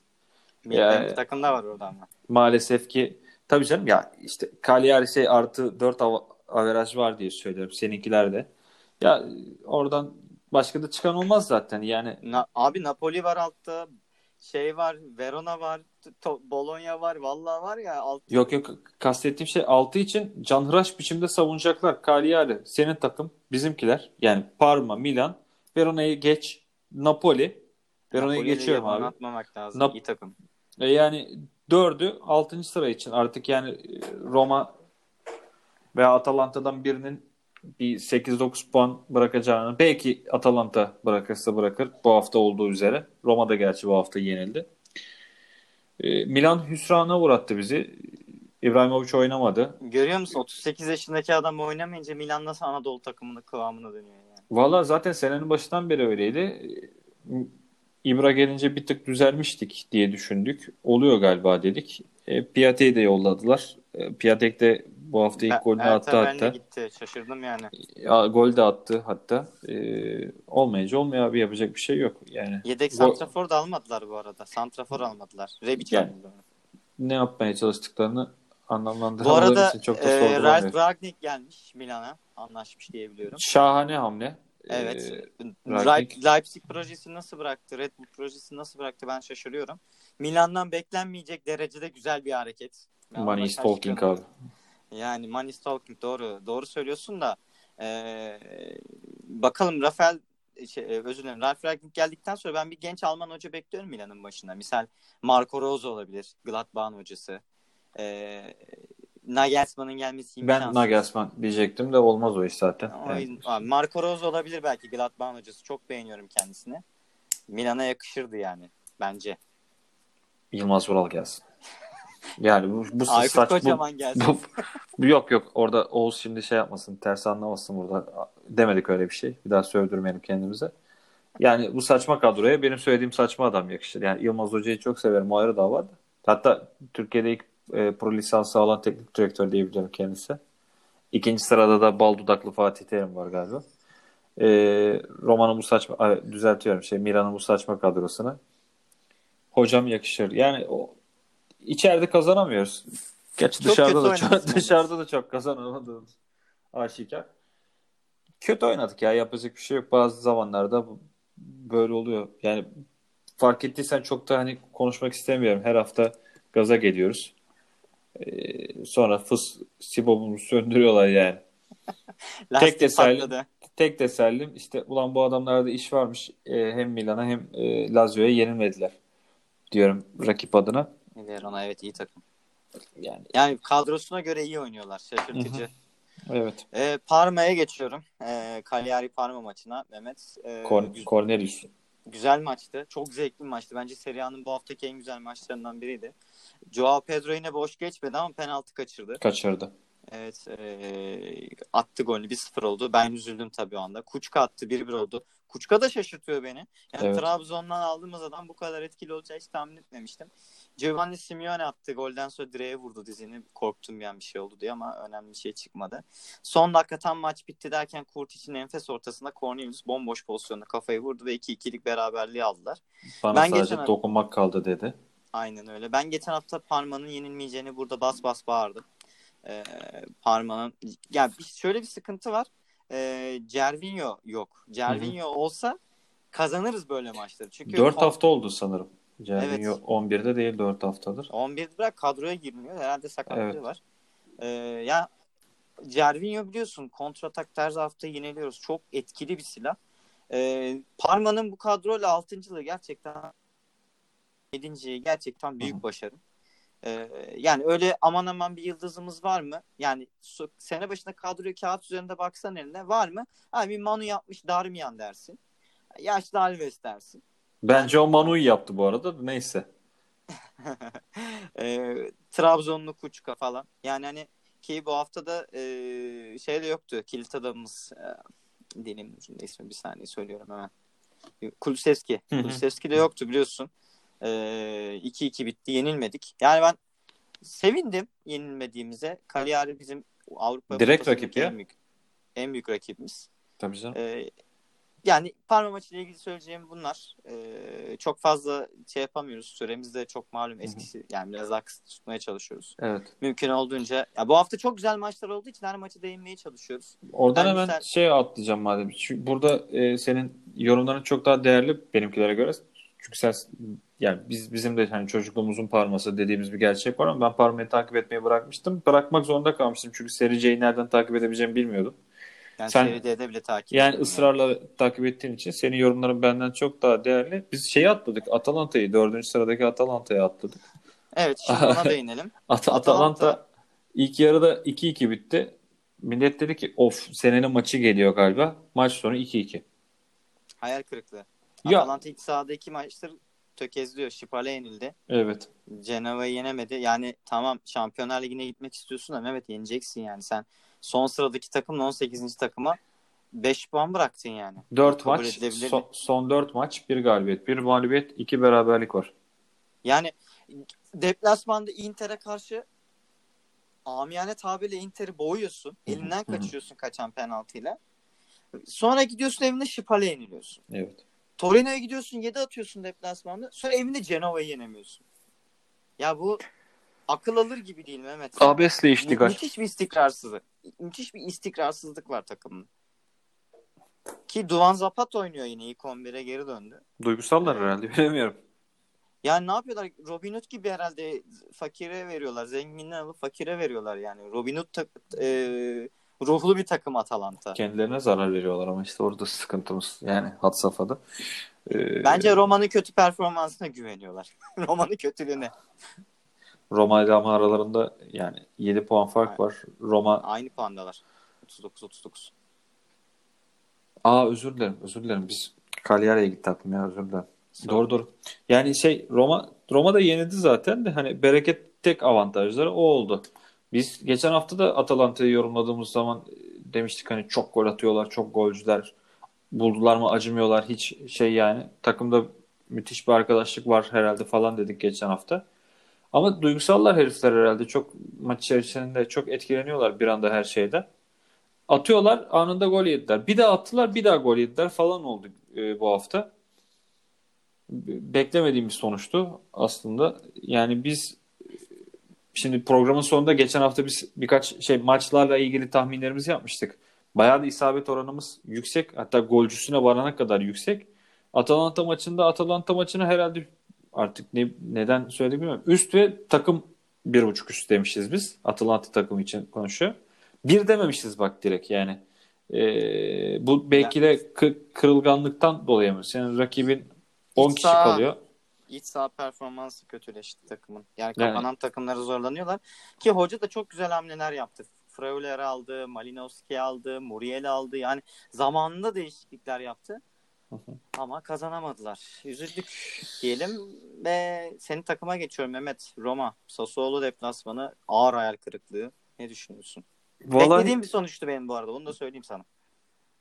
Milan ee, takım da var orada ama. Maalesef ki tabii canım ya işte Cagliari şey artı 4 av- averaj var diye söylüyorum. Seninkiler de. Ya oradan başka da çıkan olmaz zaten. Yani Na- abi Napoli var altta şey var, Verona var, Bologna var. Vallahi var ya. Altı... Yok yok kastettiğim şey 6 için canhıraş biçimde savunacaklar. Cagliari senin takım, bizimkiler. Yani Parma, Milan, Verona'yı geç, Napoli. Verona'yı geçiyorum abi. Atmamak lazım. Nap- İyi takım. E yani dördü 6. sıra için artık yani e, Roma veya Atalanta'dan birinin bir 8-9 puan bırakacağını belki Atalanta bırakırsa bırakır bu hafta olduğu üzere. Roma da gerçi bu hafta yenildi. E, Milan hüsrana uğrattı bizi. İbrahimovic oynamadı. Görüyor musun? 38 yaşındaki adam oynamayınca Milan nasıl Anadolu takımının kıvamına dönüyor yani. Valla zaten senenin başından beri öyleydi. İbra gelince bir tık düzelmiştik diye düşündük. Oluyor galiba dedik. E, Piatek'i de yolladılar. E, Piatek de bu hafta ilk golünü attı hatta. gitti. Şaşırdım yani. Ya, gol de attı hatta. Ee, olmayınca olmuyor abi yapacak bir şey yok. Yani Yedek gol... santrafor da almadılar bu arada. Santrafor almadılar. Rebic yani, almadılar. Ne yapmaya çalıştıklarını anlamlandıramaları bu arada, çok da e, Ralf Ragnik gelmiş Milan'a. Anlaşmış diyebiliyorum. Şahane hamle. Evet. Ee, Leipzig projesi nasıl bıraktı? Red Bull projesi nasıl bıraktı? Ben şaşırıyorum. Milan'dan beklenmeyecek derecede güzel bir hareket. Money is talking abi. Yani money talking doğru. Doğru söylüyorsun da ee, bakalım Rafael şey, e, özür dilerim. Ralf Ragnik geldikten sonra ben bir genç Alman hoca bekliyorum Milan'ın başında. Misal Marco Rose olabilir. Gladbach'ın hocası. Ee, Nagelsmann'ın gelmesi. Ben Nagelsmann diyecektim de olmaz o iş zaten. evet. Marco Rose olabilir belki Gladbach'ın hocası. Çok beğeniyorum kendisini. Milan'a yakışırdı yani bence. Yılmaz Vural gelsin. Yani bu, bu Aykut saç, Kocaman gelsin. Bu, bu, yok yok orada Oğuz şimdi şey yapmasın ters anlamasın burada. Demedik öyle bir şey. Bir daha sövdürmeyelim kendimize. Yani bu saçma kadroya benim söylediğim saçma adam yakışır. Yani Yılmaz Hoca'yı çok severim. O ayrı da vardı. Hatta Türkiye'de ilk e, pro lisansı alan teknik direktör diyebilirim kendisi. İkinci sırada da bal dudaklı Fatih Terim var galiba. E, Roma'nın bu saçma düzeltiyorum şey Milan'ın bu saçma kadrosunu hocam yakışır. Yani o içeride kazanamıyoruz. Gerçi Çok dışarıda da çok, dışarıda da çok kazanamadığımız aşikar. Kötü oynadık ya yapacak bir şey yok. Bazı zamanlarda böyle oluyor. Yani fark ettiysen çok da hani konuşmak istemiyorum. Her hafta gaza geliyoruz. Ee, sonra fıs sibobumuzu söndürüyorlar yani. *laughs* Lastik teselli- patladı. Tek tesellim işte ulan bu adamlarda iş varmış. Ee, hem Milan'a hem e, Lazio'ya yenilmediler diyorum rakip adına. Verona evet iyi takım. Yani Yani kadrosuna göre iyi oynuyorlar. Şaşırtıcı. evet. Ee, Parma'ya geçiyorum. Ee, Cagliari Parma maçına Mehmet. Ee, Cor- gü- Cornelius. güzel maçtı. Çok zevkli bir maçtı. Bence Serie A'nın bu haftaki en güzel maçlarından biriydi. Joao Pedro yine boş geçmedi ama penaltı kaçırdı. Kaçırdı. Evet. ee, attı golünü. 1-0 oldu. Ben üzüldüm tabii o anda. Kuçka attı. 1-1 oldu. Kuçka da şaşırtıyor beni. Yani Evet. Trabzon'dan aldığımız adam bu kadar etkili olacağı hiç tahmin etmemiştim. Giovanni Simeone attı. Golden sonra direğe vurdu dizini. Korktum yani bir şey oldu diye ama önemli bir şey çıkmadı. Son dakika tam maç bitti derken Kurtic'in enfes ortasında Cornelius bomboş pozisyonda kafayı vurdu ve 2-2'lik beraberliği aldılar. Bana Ben sadece geçen- dokunmak kaldı dedi. Aynen öyle. Ben geçen hafta Parma'nın yenilmeyeceğini burada bas bas bağırdım. Ee, Parma'nın ya bir, şöyle bir sıkıntı var. Ee, Cervinho yok. Cervinho olsa kazanırız böyle maçları. Çünkü 4 kon- hafta oldu sanırım. Cervinho Evet. 11'de değil 4 haftadır. 11 bırak kadroya girmiyor. Herhalde sakatlığı Evet. var. Ee, ya Cervinho biliyorsun kontratak her hafta yeniliyoruz. Çok etkili bir silah. Ee, Parma'nın bu kadroyla 6. gerçekten 7. gerçekten büyük Hı hı. başarı. Ee, yani öyle aman aman bir yıldızımız var mı? Yani sene başında kadroyu kağıt üzerinde baksan eline var mı? Ha, bir Manu yapmış Darmian dersin. Yaşlı Alves dersin. Bence o Manu'yu yaptı bu arada. da Neyse. *laughs* e, Trabzonlu Kuçka falan. Yani hani ki bu hafta da e, şey de yoktu. Kilit adamımız e, dilim ucunda ismi bir saniye söylüyorum hemen. Kulusevski. Kulusevski de yoktu biliyorsun. E, 2-2 bitti. Yenilmedik. Yani ben sevindim yenilmediğimize. Cagliari bizim Avrupa Direkt rakip ya. En büyük, en büyük rakibimiz. Tabii canım. Ee, yani Parma maçıyla ilgili söyleyeceğim bunlar. Ee, çok fazla şey yapamıyoruz. Süremiz de çok malum eskisi. Yani biraz daha kısıt tutmaya çalışıyoruz. Evet. Mümkün olduğunca. Ya bu hafta çok güzel maçlar olduğu için her maçı değinmeye çalışıyoruz. Oradan Ben hemen sen- şey atlayacağım madem. Çünkü burada e, senin yorumların çok daha değerli benimkilere göre. Çünkü sen yani biz bizim de hani çocukluğumuzun parması dediğimiz bir gerçek var ama ben Parma'yı takip etmeyi bırakmıştım. Bırakmak zorunda kalmıştım çünkü Seri C'yi nereden takip edebileceğimi bilmiyordum. Yani Sen- Serie D'de bile takip Yani ısrarla takip ettiğin için senin yorumların benden çok daha değerli. Biz şeyi atladık. Atalanta'yı. Dördüncü sıradaki Atalanta'yı atladık. Evet şimdi ona *laughs* değinelim. At- Atalanta- Atalanta ilk yarıda 2-2 bitti. Millet dedi ki of senenin maçı geliyor galiba. Maç sonu 2-2. Hayal kırıklığı. Ya- Atalanta ilk sahada iki maçtır tökezliyor. Şipale yenildi. Evet. Cenova'yı yenemedi. Yani tamam Şampiyonlar Ligi'ne gitmek istiyorsun ama evet yeneceksin yani. Sen son sıradaki takımla 18. takıma 5 puan bıraktın yani. 4 Kabul maç. edilebilir son, mi? son 4 maç. 1 galibiyet, 1 mağlubiyet, 2 beraberlik var. Yani deplasmanda Inter'e karşı amiyane tabirle Inter'i boğuyorsun. Elinden kaçıyorsun kaçan penaltıyla. Sonra gidiyorsun evinde Şipale yeniliyorsun. Evet. Torino'ya gidiyorsun 7 atıyorsun deplasmanda. Sonra evinde Cenova'yı yenemiyorsun. Ya bu akıl alır gibi değil Mehmet. Abesle Mü- müthiş bir istikrarsızlık. Müthiş bir istikrarsızlık var takımın. Ki Duvan Zapata oynuyor yine ilk 11'e geri döndü. Duygusallar herhalde bilemiyorum. Yani ne yapıyorlar? Robin Hood gibi herhalde fakire veriyorlar. Zenginden alıp fakire veriyorlar yani. Robin Hood e, ruhlu bir takım Atalanta. Kendilerine zarar veriyorlar ama işte orada sıkıntımız. Yani had safhada. Ee, Bence Roma'nın kötü performansına güveniyorlar. *laughs* Roma'nın kötülüğüne. Roma ile ama aralarında yani 7 puan fark var. Roma Aynı puandalar. 39-39. Aa özür dilerim. Özür dilerim. Biz Cagliari'ye gittik aklım ya özür dilerim. Doğru doğru. Yani şey Roma Roma da yenildi zaten de hani bereket tek avantajları o oldu. Biz geçen hafta da Atalanta'yı yorumladığımız zaman e, demiştik hani çok gol atıyorlar, çok golcüler. Buldular mı acımıyorlar hiç şey yani. Takımda müthiş bir arkadaşlık var herhalde falan dedik geçen hafta. Ama duygusallar herifler herhalde. Çok maç içerisinde çok etkileniyorlar bir anda her şeyden. Atıyorlar anında gol yediler. Bir daha attılar bir daha gol yediler falan oldu e, bu hafta. Beklemediğim bir sonuçtu aslında. Yani biz şimdi programın sonunda geçen hafta biz birkaç şey maçlarla ilgili tahminlerimizi yapmıştık. Bayağı da isabet oranımız yüksek. Hatta golcüsüne varana kadar yüksek. Atalanta maçında Atalanta maçını herhalde artık ne, neden söyledik bilmiyorum. Üst ve takım bir buçuk üst demişiz biz. Atalanta takımı için konuşuyor. Bir dememişiz bak direkt yani. Ee, bu belki de kı- kırılganlıktan dolayı mı? Senin rakibin 10 kişi kalıyor. İç saha performansı kötüleşti takımın. Yani kapanan takımları zorlanıyorlar. Ki hoca da çok güzel hamleler yaptı. Freuler aldı, Malinowski aldı, Muriel aldı. Yani zamanında değişiklikler yaptı. Ama kazanamadılar. Üzüldük diyelim ve senin takıma geçiyorum Mehmet. Roma, Sassuolo deplasmanı ağır hayal kırıklığı. Ne düşünüyorsun? Vallahi Beklediğim bir sonuçtu benim bu arada. Onu da söyleyeyim sana.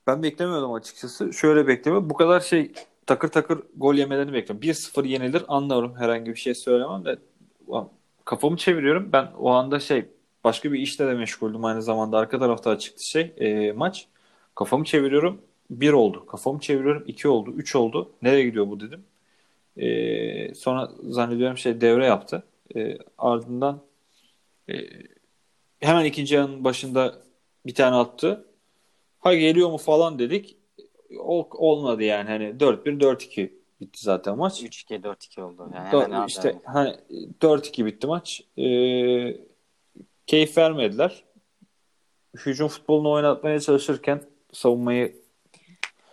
ben beklemiyordum açıkçası. Şöyle beklemiyordum. Bu kadar şey takır takır gol yemelerini bekliyorum. 1-0 yenilir anlıyorum. Herhangi bir şey söylemem de kafamı çeviriyorum. Ben o anda şey başka bir işle de meşguldüm aynı zamanda. Arka tarafta çıktı şey e, maç. Kafamı çeviriyorum. 1 oldu. Kafamı çeviriyorum. 2 oldu. 3 oldu. Nereye gidiyor bu dedim. E, sonra zannediyorum şey devre yaptı. E, ardından e, hemen ikinci yarının başında bir tane attı. Ha geliyor mu falan dedik. Ol, olmadı yani. Hani 4-1 4-2 bitti zaten maç. 3-2, 4-2 oldu. Yani hemen işte hani 4-2 bitti maç. Ee, keyif vermediler. Hücum futbolunu oynatmaya çalışırken savunmayı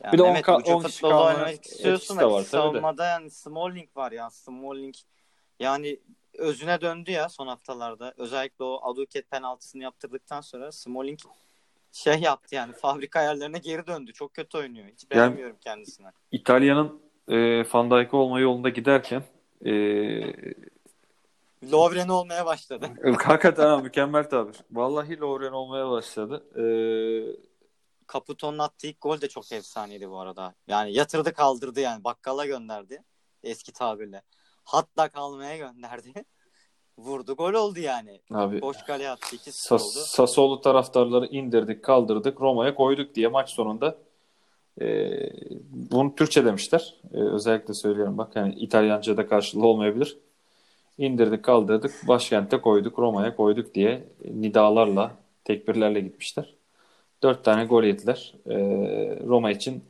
Yani Bir de on Mehmet, ka- on kişi oynamak istiyorsun da var savunmada yani Smalling var ya Smalling yani özüne döndü ya son haftalarda. Özellikle o Aduket penaltısını yaptırdıktan sonra Smalling şey yaptı yani fabrika ayarlarına geri döndü. Çok kötü oynuyor. Hiç beğenmiyorum kendisine. İtalya'nın e, Van olma yolunda giderken e, Lovren olmaya başladı. *laughs* hakikaten ha, mükemmel tabir. Vallahi Lovren olmaya başladı. E, Caputo'nun attığı ilk gol de çok efsaneydi bu arada. Yani yatırdı kaldırdı yani bakkala gönderdi eski tabirle. Hatta kalmaya gönderdi. Vurdu gol oldu yani. abi Boş kale attı 2-0 Sas- oldu. Sassuolo taraftarları indirdik, kaldırdık, Roma'ya koyduk diye maç sonunda e, bunu Türkçe demişler. E, özellikle söylüyorum bak yani İtalyanca'da karşılığı olmayabilir. İndirdik, kaldırdık, başkente koyduk, Roma'ya koyduk diye nidalarla, tekbirlerle gitmişler. Dört tane gol yediler. E, Roma için,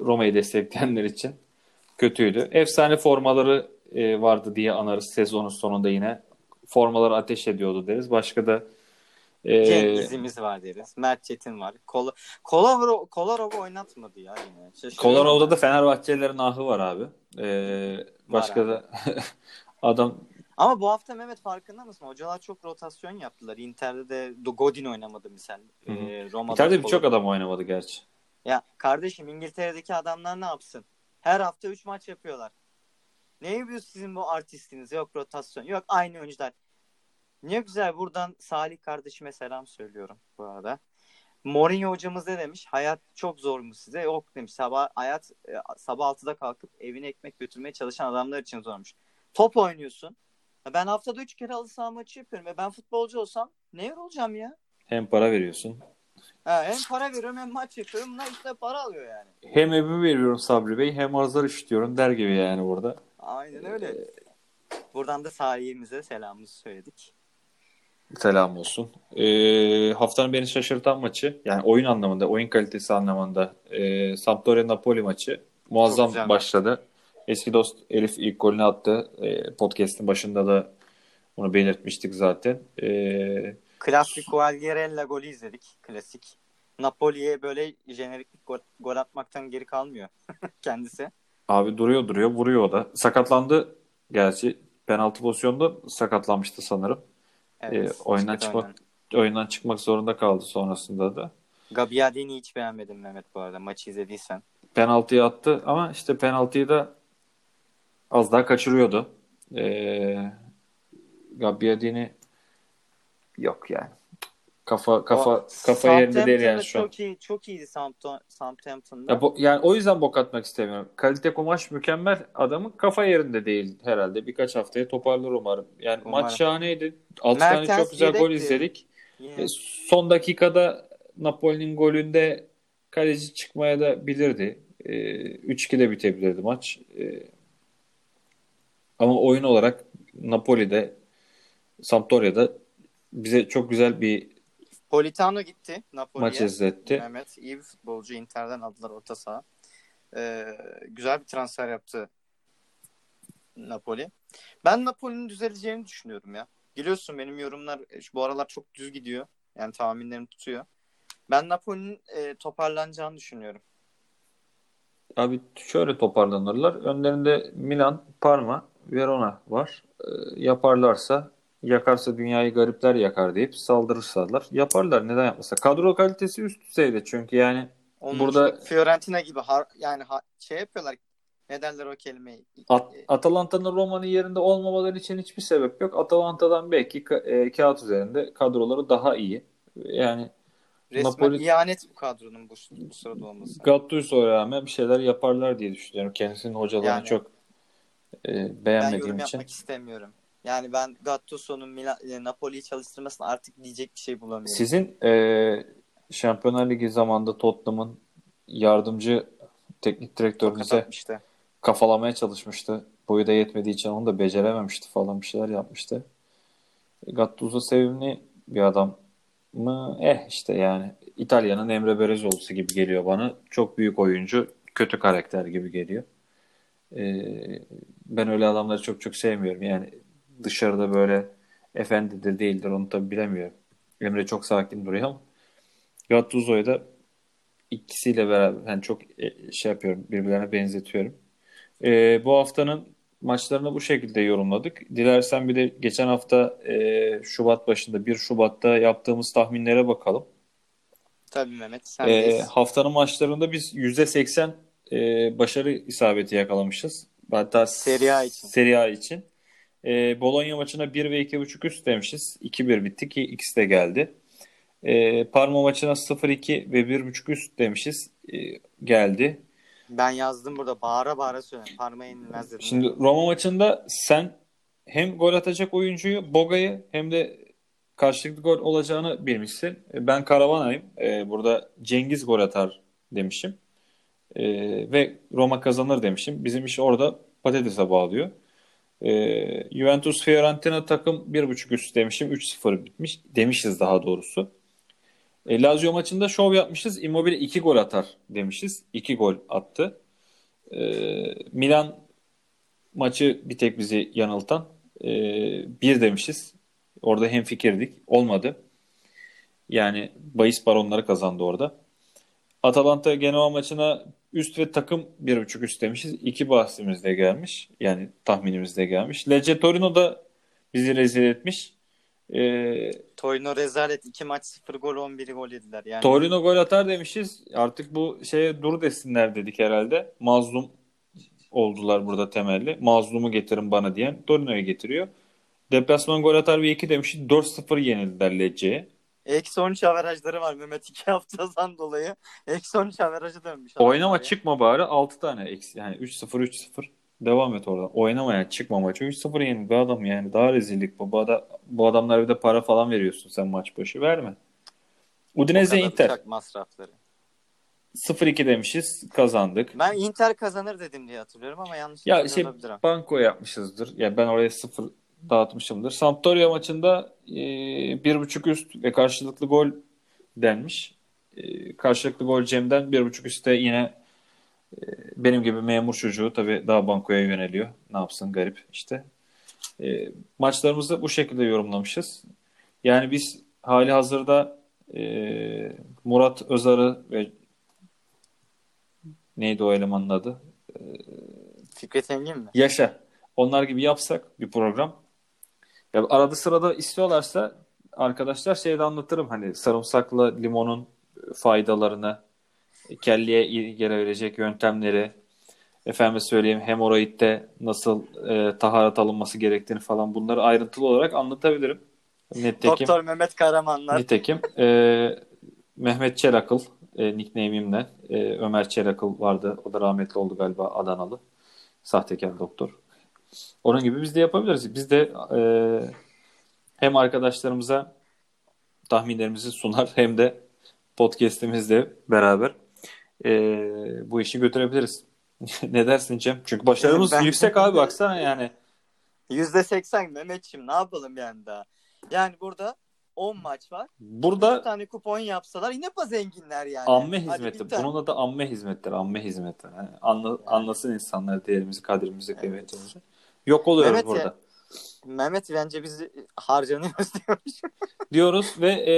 Roma'yı destekleyenler için kötüydü. Efsane formaları e, vardı diye anarız sezonun sonunda yine. Formaları ateş ediyordu deriz. Başka da e, Cengiz'imiz var deriz. Mert Çetin var. Kol Kolarov, Kolarov oynatmadı ya yine. Şaşırıyorum. Kolorado'da da Fenerbahçelilerin ahı var abi. E, başka abi. da *laughs* adam Ama bu hafta Mehmet farkında mısın? Hocalar çok rotasyon yaptılar. Inter'de de Godin oynamadı misal. Hı hı. Ee, Roma'da Kolo- birçok adam oynamadı gerçi. Ya kardeşim İngiltere'deki adamlar ne yapsın? Her hafta 3 maç yapıyorlar. Ne yapıyorsunuz sizin bu artistiniz? Yok rotasyon. Yok aynı oyuncular. Ne güzel buradan Salih kardeşime selam söylüyorum bu arada. Mourinho hocamız ne demiş? Hayat çok zor mu size? Yok demiş. Sabah hayat e, sabah 6'da kalkıp evine ekmek götürmeye çalışan adamlar için zormuş. Top oynuyorsun. Ben haftada 3 kere halı saha maçı yapıyorum. Ya ben futbolcu olsam ne yorulacağım ya? Hem para veriyorsun. Ha, hem para veriyorum hem maç yapıyorum. Bunlar işte para alıyor yani. Hem evi veriyorum Sabri Bey hem azar işliyorum der gibi yani burada. Aynen öyle. Buradan da sahiyemize selamımızı söyledik. Selam olsun. Ee, haftanın beni şaşırtan maçı yani oyun anlamında, oyun kalitesi anlamında e, Sampdoria Napoli maçı muazzam başladı. Eski dost Elif ilk golünü attı. E, podcast'in başında da bunu belirtmiştik zaten. E, Klasik Gualgierella golü izledik. Klasik. Napoli'ye böyle jeneriklik gol, gol atmaktan geri kalmıyor *laughs* kendisi. Abi duruyor duruyor vuruyor o da. Sakatlandı gerçi penaltı pozisyonunda sakatlanmıştı sanırım. Evet. Ee, oyundan çıkmak- oyundan. Oyundan çıkmak zorunda kaldı sonrasında da. Gabbiadini'yi hiç beğenmedim Mehmet bu arada maçı izlediysen. penaltıyı attı ama işte penaltıyı da az daha kaçırıyordu. Ee, Gabbiadini yok yani. Kafa kafa O kafa yerinde değil yani şu an. Çok iyi, çok iyiydi Southampton, Southampton'da. Ya bu, yani o yüzden bok atmak istemiyorum. Kalite kumaş mükemmel. Adamın kafa yerinde değil herhalde. Birkaç haftaya toparlar umarım. Yani Umarım. maç şahaneydi. 6 tane çok güzel gol yedekti. izledik. Yine E, son dakikada Napoli'nin golünde kaleci çıkmaya da bilirdi. E, 3-2 de bitebilirdi maç. E, ama oyun olarak Napoli'de Sampdoria'da bize çok güzel bir Politano gitti Napoli'ye. maç izletti. Mehmet iyi bir futbolcu. Inter'den aldılar orta saha. Ee, güzel bir transfer yaptı Napoli. Ben Napoli'nin düzeleceğini düşünüyorum ya. Biliyorsun benim yorumlar e, bu aralar çok düz gidiyor. Yani tahminlerim tutuyor. Ben Napoli'nin e, toparlanacağını düşünüyorum. Abi şöyle toparlanırlar. Önlerinde Milan, Parma, Verona var. Ee, yaparlarsa yakarsa dünyayı garipler yakar deyip saldırırsalar yaparlar. Neden yapmasa? Kadro kalitesi üst düzeyde çünkü yani Onun Burada- Fiorentina gibi har- yani ha- şey yapıyorlar. Ne derler o kelimeyi? At- Atalanta'nın Roma'nın yerinde olmamaları için hiçbir sebep yok. Atalanta'dan belki ka- e, kağıt üzerinde kadroları daha iyi. Yani Resmen Napoli- ihanet bu kadronun bu, bu sırada olması. Gattuso'ya rağmen bir şeyler yaparlar diye düşünüyorum. Kendisinin hocalarını Yani- çok e, Ben beğenmediğim yorum için. yapmak istemiyorum. Yani ben Gattuso'nun e, Napoli'yi çalıştırmasına artık diyecek bir şey bulamıyorum. Sizin e, Şampiyonlar Ligi zamanında Tottenham'ın yardımcı teknik direktörünüze kafalamaya çalışmıştı. Boyu da yetmediği için onu da becerememişti falan bir şeyler yapmıştı. Gattuso sevimli bir adam mı? Eh işte yani İtalya'nın Emre Belözoğlu'su gibi geliyor bana. Çok büyük oyuncu, kötü karakter gibi geliyor. Ee, ben öyle adamları çok çok sevmiyorum. Yani dışarıda böyle efendidir değildir onu tabii bilemiyorum. Emre çok sakin duruyor ama Gattuso'yu da ikisiyle beraber yani çok e, şey yapıyorum birbirlerine benzetiyorum. Ee, bu haftanın maçlarını bu şekilde yorumladık. Dilersen bir de geçen hafta e, Şubat başında 1 Şubat'ta yaptığımız tahminlere bakalım. Tabii Mehmet. Sen Ee, haftanın maçlarında biz %80 e, başarı isabeti yakalamışız. Hatta Serie A için. Serie A için. E, Bologna maçına 1 ve 2.5 üst demişiz. 2-1 bitti ki ikisi de geldi. E, Parma maçına 0-2 ve 1.5 üst demişiz. E, geldi. Ben yazdım burada bağıra bağıra söylüyorum. Parmağı yenilmez dedim. Şimdi Roma maçında sen hem gol atacak oyuncuyu Boga'yı hem de karşılıklı gol olacağını bilmişsin. Ben Karavanayım. E, burada Cengiz gol atar demişim. E, ve Roma kazanır demişim. Bizim iş orada patatese bağlıyor. E, Juventus Fiorentina takım 1.5 üst demişim. 3-0 bitmiş. Demişiz daha doğrusu. E, Lazio maçında şov yapmışız. Immobile 2 gol atar demişiz. 2 gol attı. E, Milan maçı bir tek bizi yanıltan e, bir demişiz. Orada hemfikirdik. Olmadı. Yani bahis baronları kazandı orada. Atalanta Genoa maçına üst ve takım bir buçuk üst demişiz. İki bahsimiz de gelmiş. Yani tahminimiz de gelmiş. Lecce Torino da bizi rezil etmiş. E, Torino rezalet. 2 maç 0 gol 11 gol yediler. Yani Torino gol atar demişiz. Artık bu şeye dur desinler dedik herhalde. Mazlum oldular burada temelli. Mazlumu getirin bana diyen Torino'yu getiriyor. Deplasman gol atar ve 2 demişiz. 4-0 yenildiler Lecce'ye. Eksi 13 averajları var Mehmet 2 haftadan dolayı. Eksi 13 averajı dönmüş. Oynama ya. çıkma bari 6 tane eksi. Yani 3-0 3-0 devam et oradan. Oynamaya çıkma maçı. 3-0 yenildi adam yani. Daha rezillik bu. Bu, ada- bu adamlara bir de para falan veriyorsun sen maç başı. Verme. Udinese Inter. masrafları. 0-2 demişiz. Kazandık. Ben Inter kazanır dedim diye hatırlıyorum ama yanlış Ya şey olabilir ha. banko yapmışızdır. Ya ben oraya sıfır dağıtmışımdır. Sampdoria maçında e, bir buçuk üst ve karşılıklı gol denmiş. E, karşılıklı gol Cem'den bir buçuk üstte yine e, benim gibi memur çocuğu tabii daha bankoya yöneliyor. Ne yapsın garip işte. E, maçlarımızı bu şekilde yorumlamışız. Yani biz hali hazırda e, Murat Özarı ve neydi o elemanın adı? Fikret Engin mi? Yaşa. Onlar gibi yapsak bir program. Ya arada sırada istiyorlarsa arkadaşlar şeyde anlatırım hani sarımsaklı limonun faydalarını, kelleye iyi gelebilecek yöntemleri, efendim söyleyeyim hemoroidde nasıl e, taharat alınması gerektiğini falan bunları ayrıntılı olarak anlatabilirim. Nitekim, Doktor Mehmet Karamanlar. nitekim e, Mehmet Çelakıl e, nickname'imle e, Ömer Çelakıl vardı. O da rahmetli oldu galiba Adanalı. Sahtekar doktor. Onun gibi biz de yapabiliriz. Biz de e, hem arkadaşlarımıza tahminlerimizi sunar *laughs* hem de podcast'imizle beraber e, bu işi götürebiliriz. *laughs* ne dersin Cem? Çünkü başarımız Ben- yüksek abi baksana yani. %80 Mehmetçim ne yapalım yani daha. Yani burada 10 maç var. Burada Bir tane kupon yapsalar yine pa zenginler yani. amme hizmeti. Bunun adı amme hizmetleri. Amme hizmetleri. Yani anla, anlasın insanlar değerimizi, kadirimizi, kıymetimizi. Yok oluyoruz Mehmet ya- burada. Mehmet bence biz harcanıyoruz *laughs* diyormuş. Diyoruz ve e,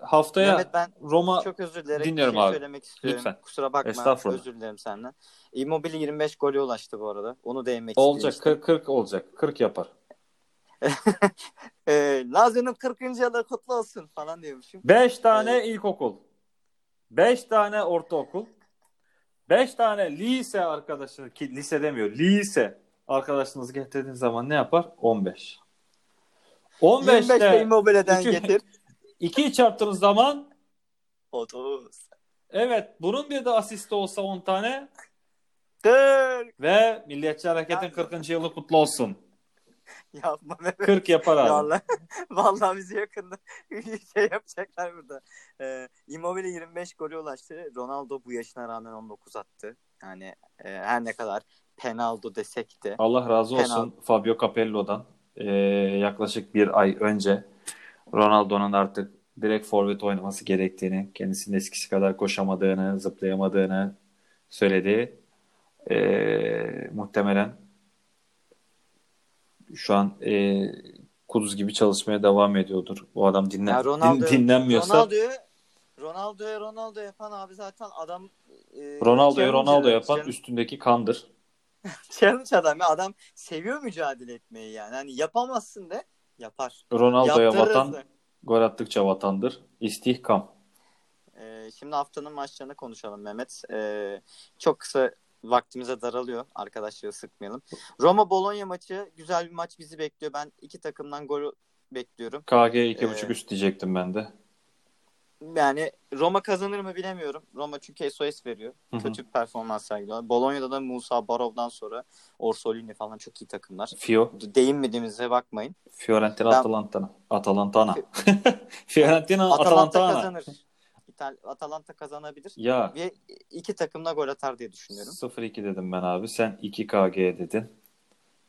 haftaya Mehmet ben Roma çok özür dilerim. Dinliyorum bir şey abi. söylemek istiyorum. Lütfen. Kusura bakma. Estağfurullah. Özür dilerim senden. Immobile 25 golü ulaştı bu arada. Onu değinmek olacak istemiştim. 40 40 olacak. 40 yapar. *laughs* Ee, Lazio'nun 40. yılı kutlu olsun falan diyormuşum. 5 tane ilkokul. 5 tane ortaokul. 5 tane lise arkadaşı ki lise demiyor. Lise arkadaşınızı getirdiğiniz zaman ne yapar? 15. 15 25 de ile Immobile'den iki- getir. *laughs* 2'yi çarptığınız zaman 30. evet bunun bir de asisti olsa 10 tane 40. ve Milliyetçi Hareket'in Ya- 40. yılı kutlu olsun. Yapma Mehmet. 40 yapar abi. Vallahi, *laughs* vallahi bizi yakında *laughs* şey yapacaklar burada. Ee, Immobile 25 golü ulaştı. Ronaldo bu yaşına rağmen 19 attı. Yani e, her ne kadar penaldo desek de. Allah razı olsun. Fabio Capello'dan. Ee, yaklaşık bir ay önce Ronaldo'nun artık direkt forvet oynaması gerektiğini, kendisinin eskisi kadar koşamadığını, zıplayamadığını söyledi. Ee, muhtemelen şu an e, kuduz gibi çalışmaya devam ediyordur. Bu adam dinlen, Ya Ronaldo, din- dinlenmiyorsa Ronaldo'yu Ronaldo'ya Ronaldo yapan abi zaten adam e, Ronaldo'yu challenge- Ronaldo yapan üstündeki kandır. *laughs* challenge adam ya adam seviyor mücadele etmeyi yani. Hani yapamazsın de yapar. Ronaldo'ya vatan gol attıkça vatandır. İstihkam. Ee, şimdi haftanın maçlarını konuşalım Mehmet. Ee, çok kısa vaktimize daralıyor. Arkadaşları sıkmayalım. Roma Bologna maçı güzel bir maç bizi bekliyor. Ben iki takımdan gol bekliyorum. KG 2.5 Ee, üst diyecektim ben de. Yani Roma kazanır mı bilemiyorum. Roma çünkü SOS veriyor. Hı hı. Kötü bir performans sergiliyorlar. Bologna'da da Musa Barov'dan sonra Orsolini falan çok iyi takımlar. Fio, Değinmediğimize bakmayın. Fiorentina, Ben- Atalanta. Atalantana. *laughs* Fiorentina, Atalanta Atalantana. kazanır. İtal Atalanta kazanabilir. Ya Ve iki takım da gol atar diye düşünüyorum. 0-2 dedim ben abi. Sen 2 KG dedin.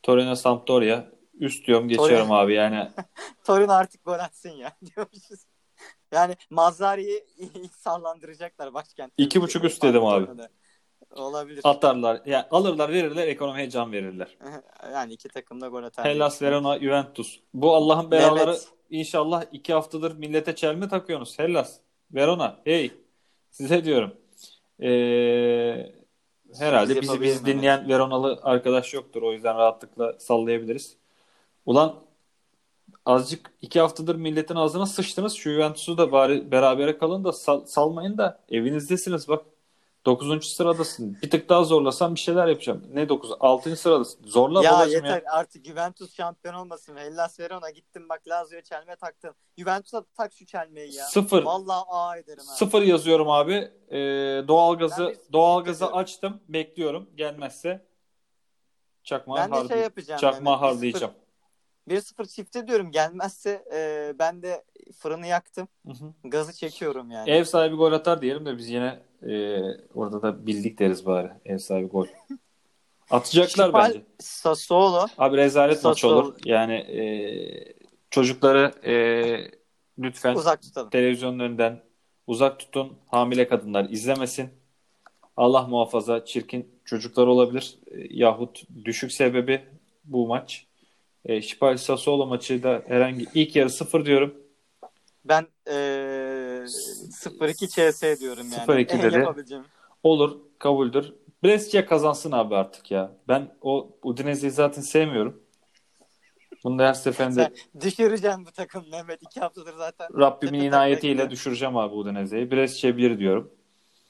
Torino Sampdoria. Üst diyorum geçiyorum abi yani. *laughs* Torino artık gol atsın ya *laughs* diyormuşuz. Yani Mazzari'yi *laughs* sallandıracaklar başkent. İki buçuk üst dedim abi. Olabilir. Atarlar. Yani alırlar verirler ekonomiye can verirler. *laughs* yani iki takım da gol atar. Hellas Verona Juventus. Bu Allah'ın belaları Mehmet. inşallah iki haftadır millete çelme takıyorsunuz. Hellas Verona hey size diyorum. Ee, herhalde Biz bizi bizi dinleyen Veronalı arkadaş yoktur. O yüzden rahatlıkla sallayabiliriz. Ulan azıcık iki haftadır milletin ağzına sıçtınız. Şu Juventus'u da bari berabere kalın da sal- salmayın da evinizdesiniz bak. 9. sıradasın. Bir tık daha zorlasam bir şeyler yapacağım. Ne 9? 6. sıradasın. Zorla ya yeter ya. artık Juventus şampiyon olmasın. Hellas Verona gittim bak Lazio çelme taktın. Juventus'a tak şu çelmeyi ya. Sıfır. Vallahi A ederim ha. Sıfır yazıyorum abi. Ee, doğalgazı doğalgazı açtım. Bekliyorum. Gelmezse Ben de şey Mehmet, harlayacağım. 1-0 çifte diyorum. Gelmezse e, ben de fırını yaktım. Hı hı. Gazı çekiyorum yani. Ev sahibi gol atar diyelim de biz yine e, orada da bildik deriz bari. Ev sahibi gol. *laughs* Atacaklar Şipal, bence. Sassuolo. Abi rezalet maç olur. Yani e, çocukları e, lütfen Uzak tutalım. televizyonun önünden uzak tutun. Hamile kadınlar izlemesin. Allah muhafaza çirkin çocuklar olabilir. E, yahut düşük sebebi bu maç. E, Şipal Sassuolo maçı da herhangi ilk yarı sıfır diyorum. Ben e, 0-2 CS diyorum yani. 0-2 En dedi. yapabileceğim. Olur, kabuldür. Brescia kazansın abi artık ya. Ben o Udinese'yi zaten sevmiyorum. Bunu da her seferinde Sen düşüreceğim bu takım Mehmet. 2 haftadır zaten. Rabbimin inayetiyle düşüreceğim abi Udinese'yi. Brescia 1 diyorum.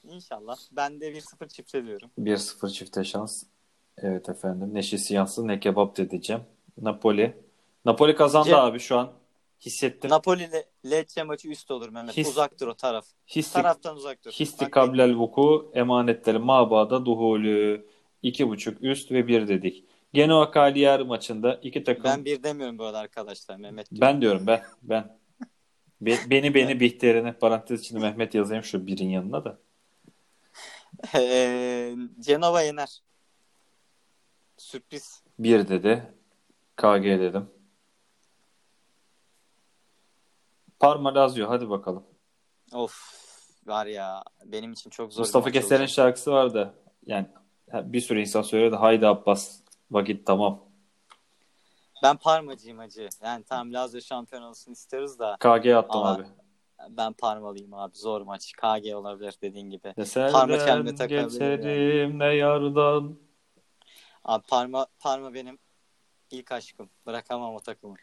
İnşallah. Ben de 1-0 çifte diyorum. 1-0 çifte şans. Evet efendim. Neşesi yansın ne kebap dedeceğim. Napoli. Napoli kazandı Cem- abi şu an. Hissettim. Napoli ile Lecce maçı üst olur Mehmet. His- Uzaktır o taraf. Histi, Taraftan uzaktır. histi kablel vuku emanetleri mabada duhulü. 2.5 üst ve 1 dedik. Genoa Cagliari maçında iki takım Ben bir demiyorum bu arada arkadaşlar. Mehmet diyor. Ben diyorum ben. Ben. Be- beni beni Bihter'ine parantez içinde Mehmet yazayım şu birin yanına da. Eee, *laughs* Cenova yener. Sürpriz. Bir dedi. KG dedim. Parma Lazio hadi bakalım. Of var ya benim için çok zor. Mustafa Keser'in şarkısı vardı. Yani bir sürü insan söyledi. Haydi Abbas vakit tamam. Ben Parmacıyım acı. Yani tam Lazio şampiyon olsun istiyoruz da. KG attım abi. Ben Parmalıyım abi. Zor maç. KG olabilir dediğin gibi. Ne Parma çelme selden takabilir geçerim ne yardan. Abi Parma, Parma benim ilk aşkım. Bırakamam o takımı.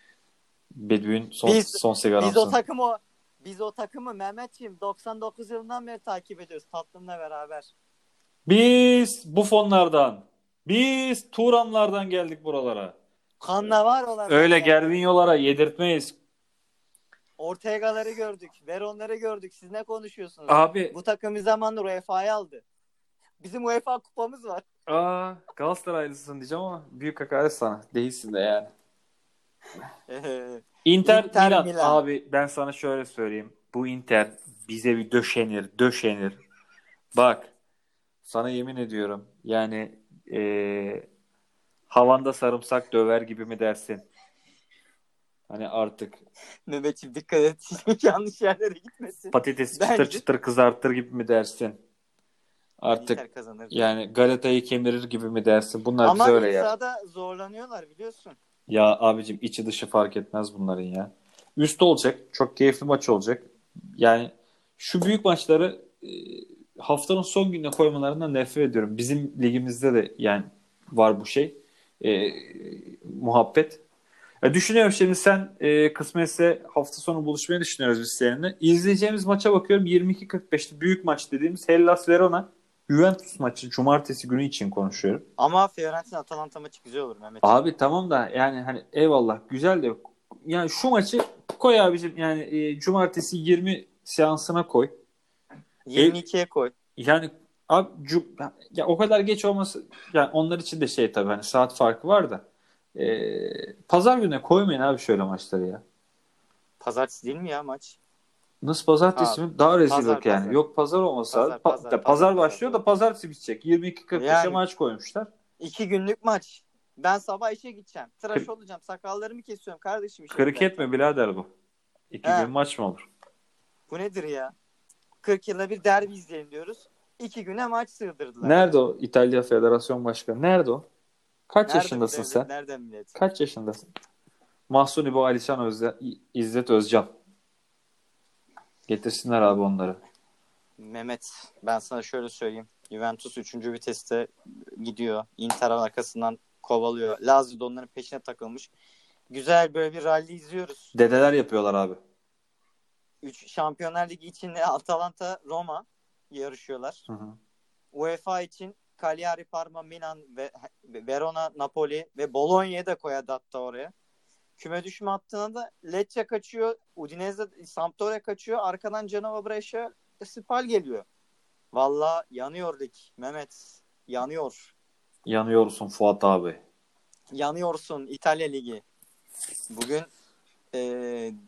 Bedüğün son, Biz- son sigaramsın. Biz o takımı biz o takımı Mehmetciğim 99 yılından beri takip ediyoruz tatlımla beraber. Biz bu fonlardan, biz Turanlardan geldik buralara. Kanla var olan. Öyle Gervinyolara yedirtmeyiz. Ortega'ları gördük. Veron'ları gördük. Siz ne konuşuyorsunuz? Abi, Bu takım bir zamandır UEFA'yı aldı. Bizim UEFA kupamız var. Aa, Galatasaraylısın diyeceğim ama büyük hakaret sana. Değilsin de yani. *laughs* Inter, Inter Milan. Milan. Abi ben sana şöyle söyleyeyim. Bu Inter bize bir döşenir, döşenir. Bak sana yemin ediyorum yani eee, havanda sarımsak döver gibi mi dersin? Hani artık Mehmetciğim dikkat et. *laughs* Yanlış yerlere gitmesin. patates Bence- çıtır çıtır kızartır gibi mi dersin? Artık Inter kazanır. yani Galata'yı kemirir gibi mi dersin? Bunlar Ama bize öyle ya. sahada zorlanıyorlar biliyorsun. Ya abicim içi dışı fark etmez bunların ya. Üst olacak. Çok keyifli maç olacak. Yani şu büyük maçları e, haftanın son gününe koymalarından nefret ediyorum. Bizim ligimizde de yani var bu şey. E, muhabbet. Ya düşünüyorum şimdi sen e, kısmetse hafta sonu buluşmayı düşünüyoruz biz seninle. İzleyeceğimiz maça bakıyorum 22.45'te büyük maç dediğimiz Hellas Verona Juventus maçı cumartesi günü için konuşuyorum. Ama Fiorentina Atalanta maçı güzel olur Mehmet. Abi tamam da yani hani eyvallah güzel de yani şu maçı koy abicim yani e, cumartesi 20 seansına koy. 22'ye koy. Yani abi cu- ya o kadar geç olması yani onlar için de şey tabii hani saat farkı var da e, pazar gününe koymayın abi şöyle maçları ya. Pazartesi değil mi ya maç? Nasıl pazartesi Abi, mi? Daha rezillik pazar, yani. pazar. Yok pazar olmasa Pazar. Pa- pazar, pazar, pazar, başlıyor pazar. da pazartesi bitecek. 22.45'e Yani. maç koymuşlar. İki günlük maç. Ben sabah işe gideceğim. Tıraş Kır- olacağım. Sakallarımı kesiyorum kardeşim. işe Kriket mi birader bu? İki He. gün maç mı olur? Bu nedir ya? 40 yılda bir derbi izleyelim diyoruz. İki güne maç sığdırdılar. Nerede o İtalya Federasyon Başkanı? Nerede o? Kaç Nerede yaşındasın sen? Nereden millet? Kaç yaşındasın? Mahsuni bu Alişan Özde, İzzet Özcan. Getirsinler abi onları. Mehmet ben sana şöyle söyleyeyim. Juventus 3. viteste gidiyor. Inter arkasından kovalıyor. Lazio da onların peşine takılmış. Güzel böyle bir rally izliyoruz. Dedeler yapıyorlar abi. 3 Şampiyonlar Ligi için Atalanta, Roma yarışıyorlar. Hı hı. UEFA için Cagliari, Parma, Milan ve Verona, Napoli ve Bologna'yı da koyadı hatta oraya. Küme düşme hattına da Lecce kaçıyor. Udinese, Sampdoria kaçıyor. Arkadan Genova, Brescia, Spal geliyor. Valla yanıyor lig. Mehmet yanıyor. Yanıyorsun Fuat abi. Yanıyorsun İtalya Ligi. Bugün e,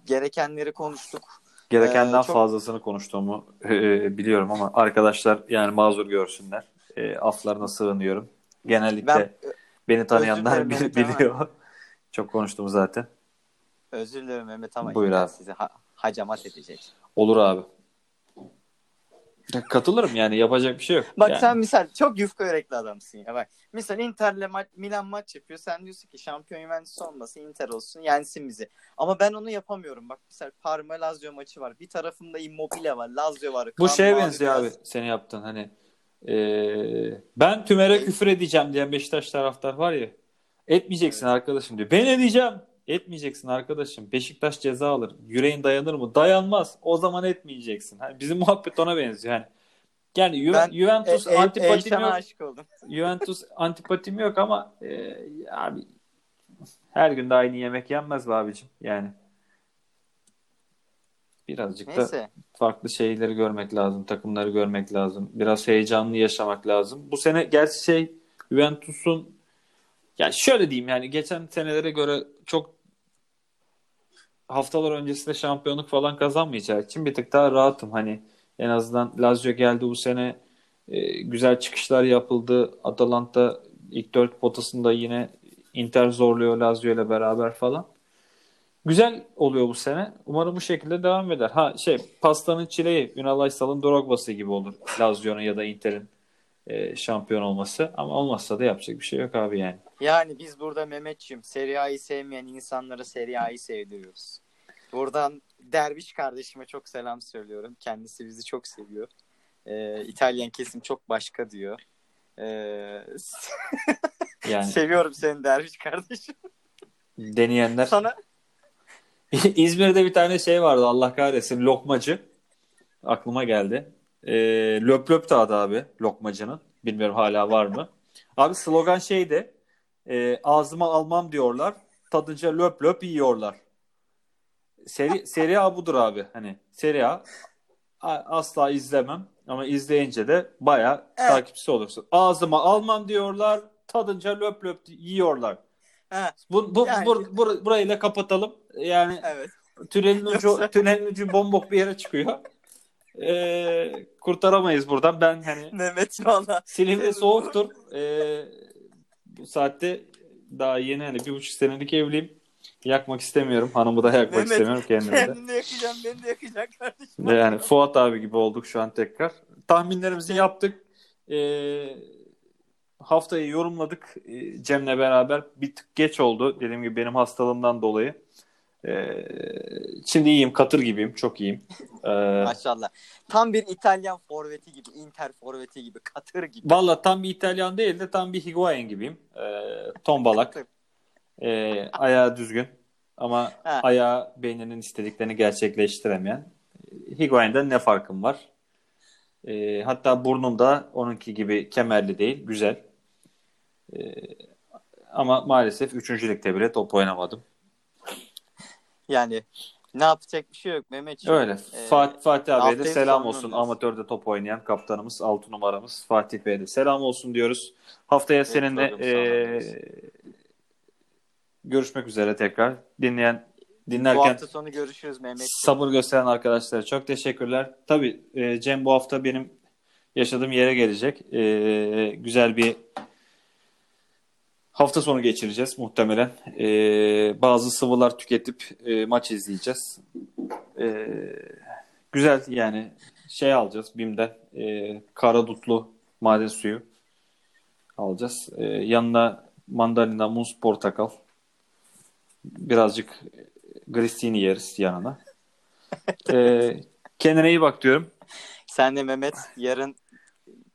gerekenleri konuştuk. Gerekenden Ee, çok- fazlasını konuştuğumu e, biliyorum ama arkadaşlar yani mazur görsünler. E, aflarına sığınıyorum. Genellikle Ben beni tanıyanlar bil- biliyor. Çok konuştum zaten. özür dilerim Mehmet ama Buyur abi. sizi ha- hacamat edecek. Olur abi. Katılırım yani yapacak bir şey yok. Bak Yani. sen misal çok yufka yürekli adamsın ya bak. Misal Inter'le ma- Milan maç yapıyor. Sen diyorsun ki şampiyon Juventus olmasın Inter olsun yensin bizi. Ama ben onu yapamıyorum. Bak misal Parma Lazio maçı var. Bir tarafında Immobile var. Lazio var. Bu Kan şeye mavi benziyor abi beyaz. seni yaptın hani e, ben Tümer'e küfür edeceğim diyen Beşiktaş taraftar var ya etmeyeceksin arkadaşım diyor. Ben edeceğim. Etmeyeceksin arkadaşım. Beşiktaş ceza alır. Yüreğin dayanır mı? Dayanmaz. O zaman etmeyeceksin. Hani bizim muhabbet ona benziyor. Hani yani Ju- Ben Juventus E- e- antipatim yok. aşık oldum. *laughs* Juventus antipatim yok ama e, abi her gün de aynı yemek yenmez be abicim. Yani birazcık da Neyse. farklı şeyleri görmek lazım, takımları görmek lazım. Biraz heyecanlı yaşamak lazım. Bu sene gerçi şey Juventus'un ya şöyle diyeyim yani geçen senelere göre çok haftalar öncesinde şampiyonluk falan kazanmayacağı için bir tık daha rahatım. Hani en azından Lazio geldi bu sene e, güzel çıkışlar yapıldı. Atalanta ilk dört potasında yine Inter zorluyor Lazio ile beraber falan. Güzel oluyor bu sene. Umarım bu şekilde devam eder. Ha şey pastanın çileği Ünal Aysal'ın Drogba'sı gibi olur. Lazio'nun ya da Inter'in e, şampiyon olması. Ama olmazsa da yapacak bir şey yok abi yani. Yani biz burada Mehmetçim Serie A'yı sevmeyen insanlara Serie A'yı sevdiriyoruz. Buradan Derviş kardeşime çok selam söylüyorum. Kendisi bizi çok seviyor. Ee, İtalyan kesim çok başka diyor. Ee, *laughs* Yani seviyorum seni Derviş kardeşim. deneyenler Sana *laughs* İzmir'de bir tane şey vardı Allah kahretsin lokmacı. Aklıma geldi. Ee, löp löp abi lokmacının. Bilmiyorum hala var mı. Abi slogan şeydi. E, ağzıma almam diyorlar. Tadınca löp löp yiyorlar. Seri, seri A budur abi. Hani seri A asla izlemem. Ama izleyince de bayağı Evet. takipçisi olursun. Ağzıma almam diyorlar. Tadınca löp löp yiyorlar. ha, Bu, bu, Yani- bur- bur- burayı da kapatalım. Yani evet. tünelin ucu, Yoksa- tünelin ucu bombok bir yere çıkıyor. Ee, kurtaramayız buradan. Ben hani Mehmet valla. Silivri soğuktur. Ee, saatte daha yeni hani bir buçuk senelik evliyim. Yakmak istemiyorum. Hanımı da yakmak Mehmet, istemiyorum kendimi de. Kendini de yakacağım, beni de yakacak kardeşim. Yani Fuat abi gibi olduk şu an tekrar. Tahminlerimizi yaptık. Ee, haftayı yorumladık ee, Cem'le beraber. Bir tık geç oldu. Dediğim gibi benim hastalığımdan dolayı. Ee, şimdi iyiyim. Katır gibiyim. Çok iyiyim. Ee, *laughs* Maşallah. Tam bir İtalyan forveti gibi, Inter forveti gibi, Katır gibi. Valla tam bir İtalyan değil de tam bir Higuain gibiyim. Ee, tombalak. *laughs* Ee, ayağı düzgün. Ama Ha. ayağı beyninin istediklerini gerçekleştiremeyen. Higuain'den ne farkım var? Ee, hatta burnum da onunki gibi kemerli değil. Güzel. Ee, ama maalesef 3. ligde bile top oynamadım. Yani ne yapacak bir şey yok Mehmetciğim. Öyle. Ee, Fatih, Fatih abiye de selam olsun. diyoruz. Amatörde top oynayan kaptanımız, 6 numaramız Fatih Bey'e de selam olsun diyoruz. Haftaya Evet, seninle eee, görüşmek üzere tekrar. Dinleyen Bu dinlerken hafta sonu görüşürüz Mehmet. sabır gösteren arkadaşlara çok teşekkürler. Tabii e, Cem bu hafta benim yaşadığım yere gelecek. E, güzel bir hafta sonu geçireceğiz muhtemelen. E, bazı sıvılar tüketip e, maç izleyeceğiz. E, güzel yani şey alacağız BİM'den e, kara dutlu maden suyu alacağız. E, yanına mandalina, muz, portakal. Birazcık gristini yeriz yanına. *laughs* E, kendine iyi bak diyorum. Sen de Mehmet yarın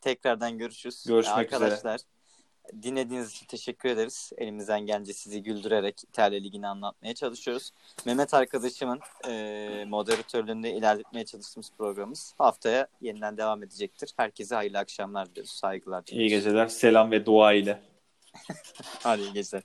tekrardan görüşürüz. Görüşmek Arkadaşlar dinlediğiniz için teşekkür ederiz. Elimizden gelince sizi güldürerek İtalya Ligi'ni anlatmaya çalışıyoruz. Mehmet arkadaşımın e, moderatörlüğünde ilerletmeye çalıştığımız programımız haftaya yeniden devam edecektir. Herkese hayırlı akşamlar diliyoruz. Saygılar İyi geceler. Selam ve dua ile. *laughs* Hadi iyi geceler.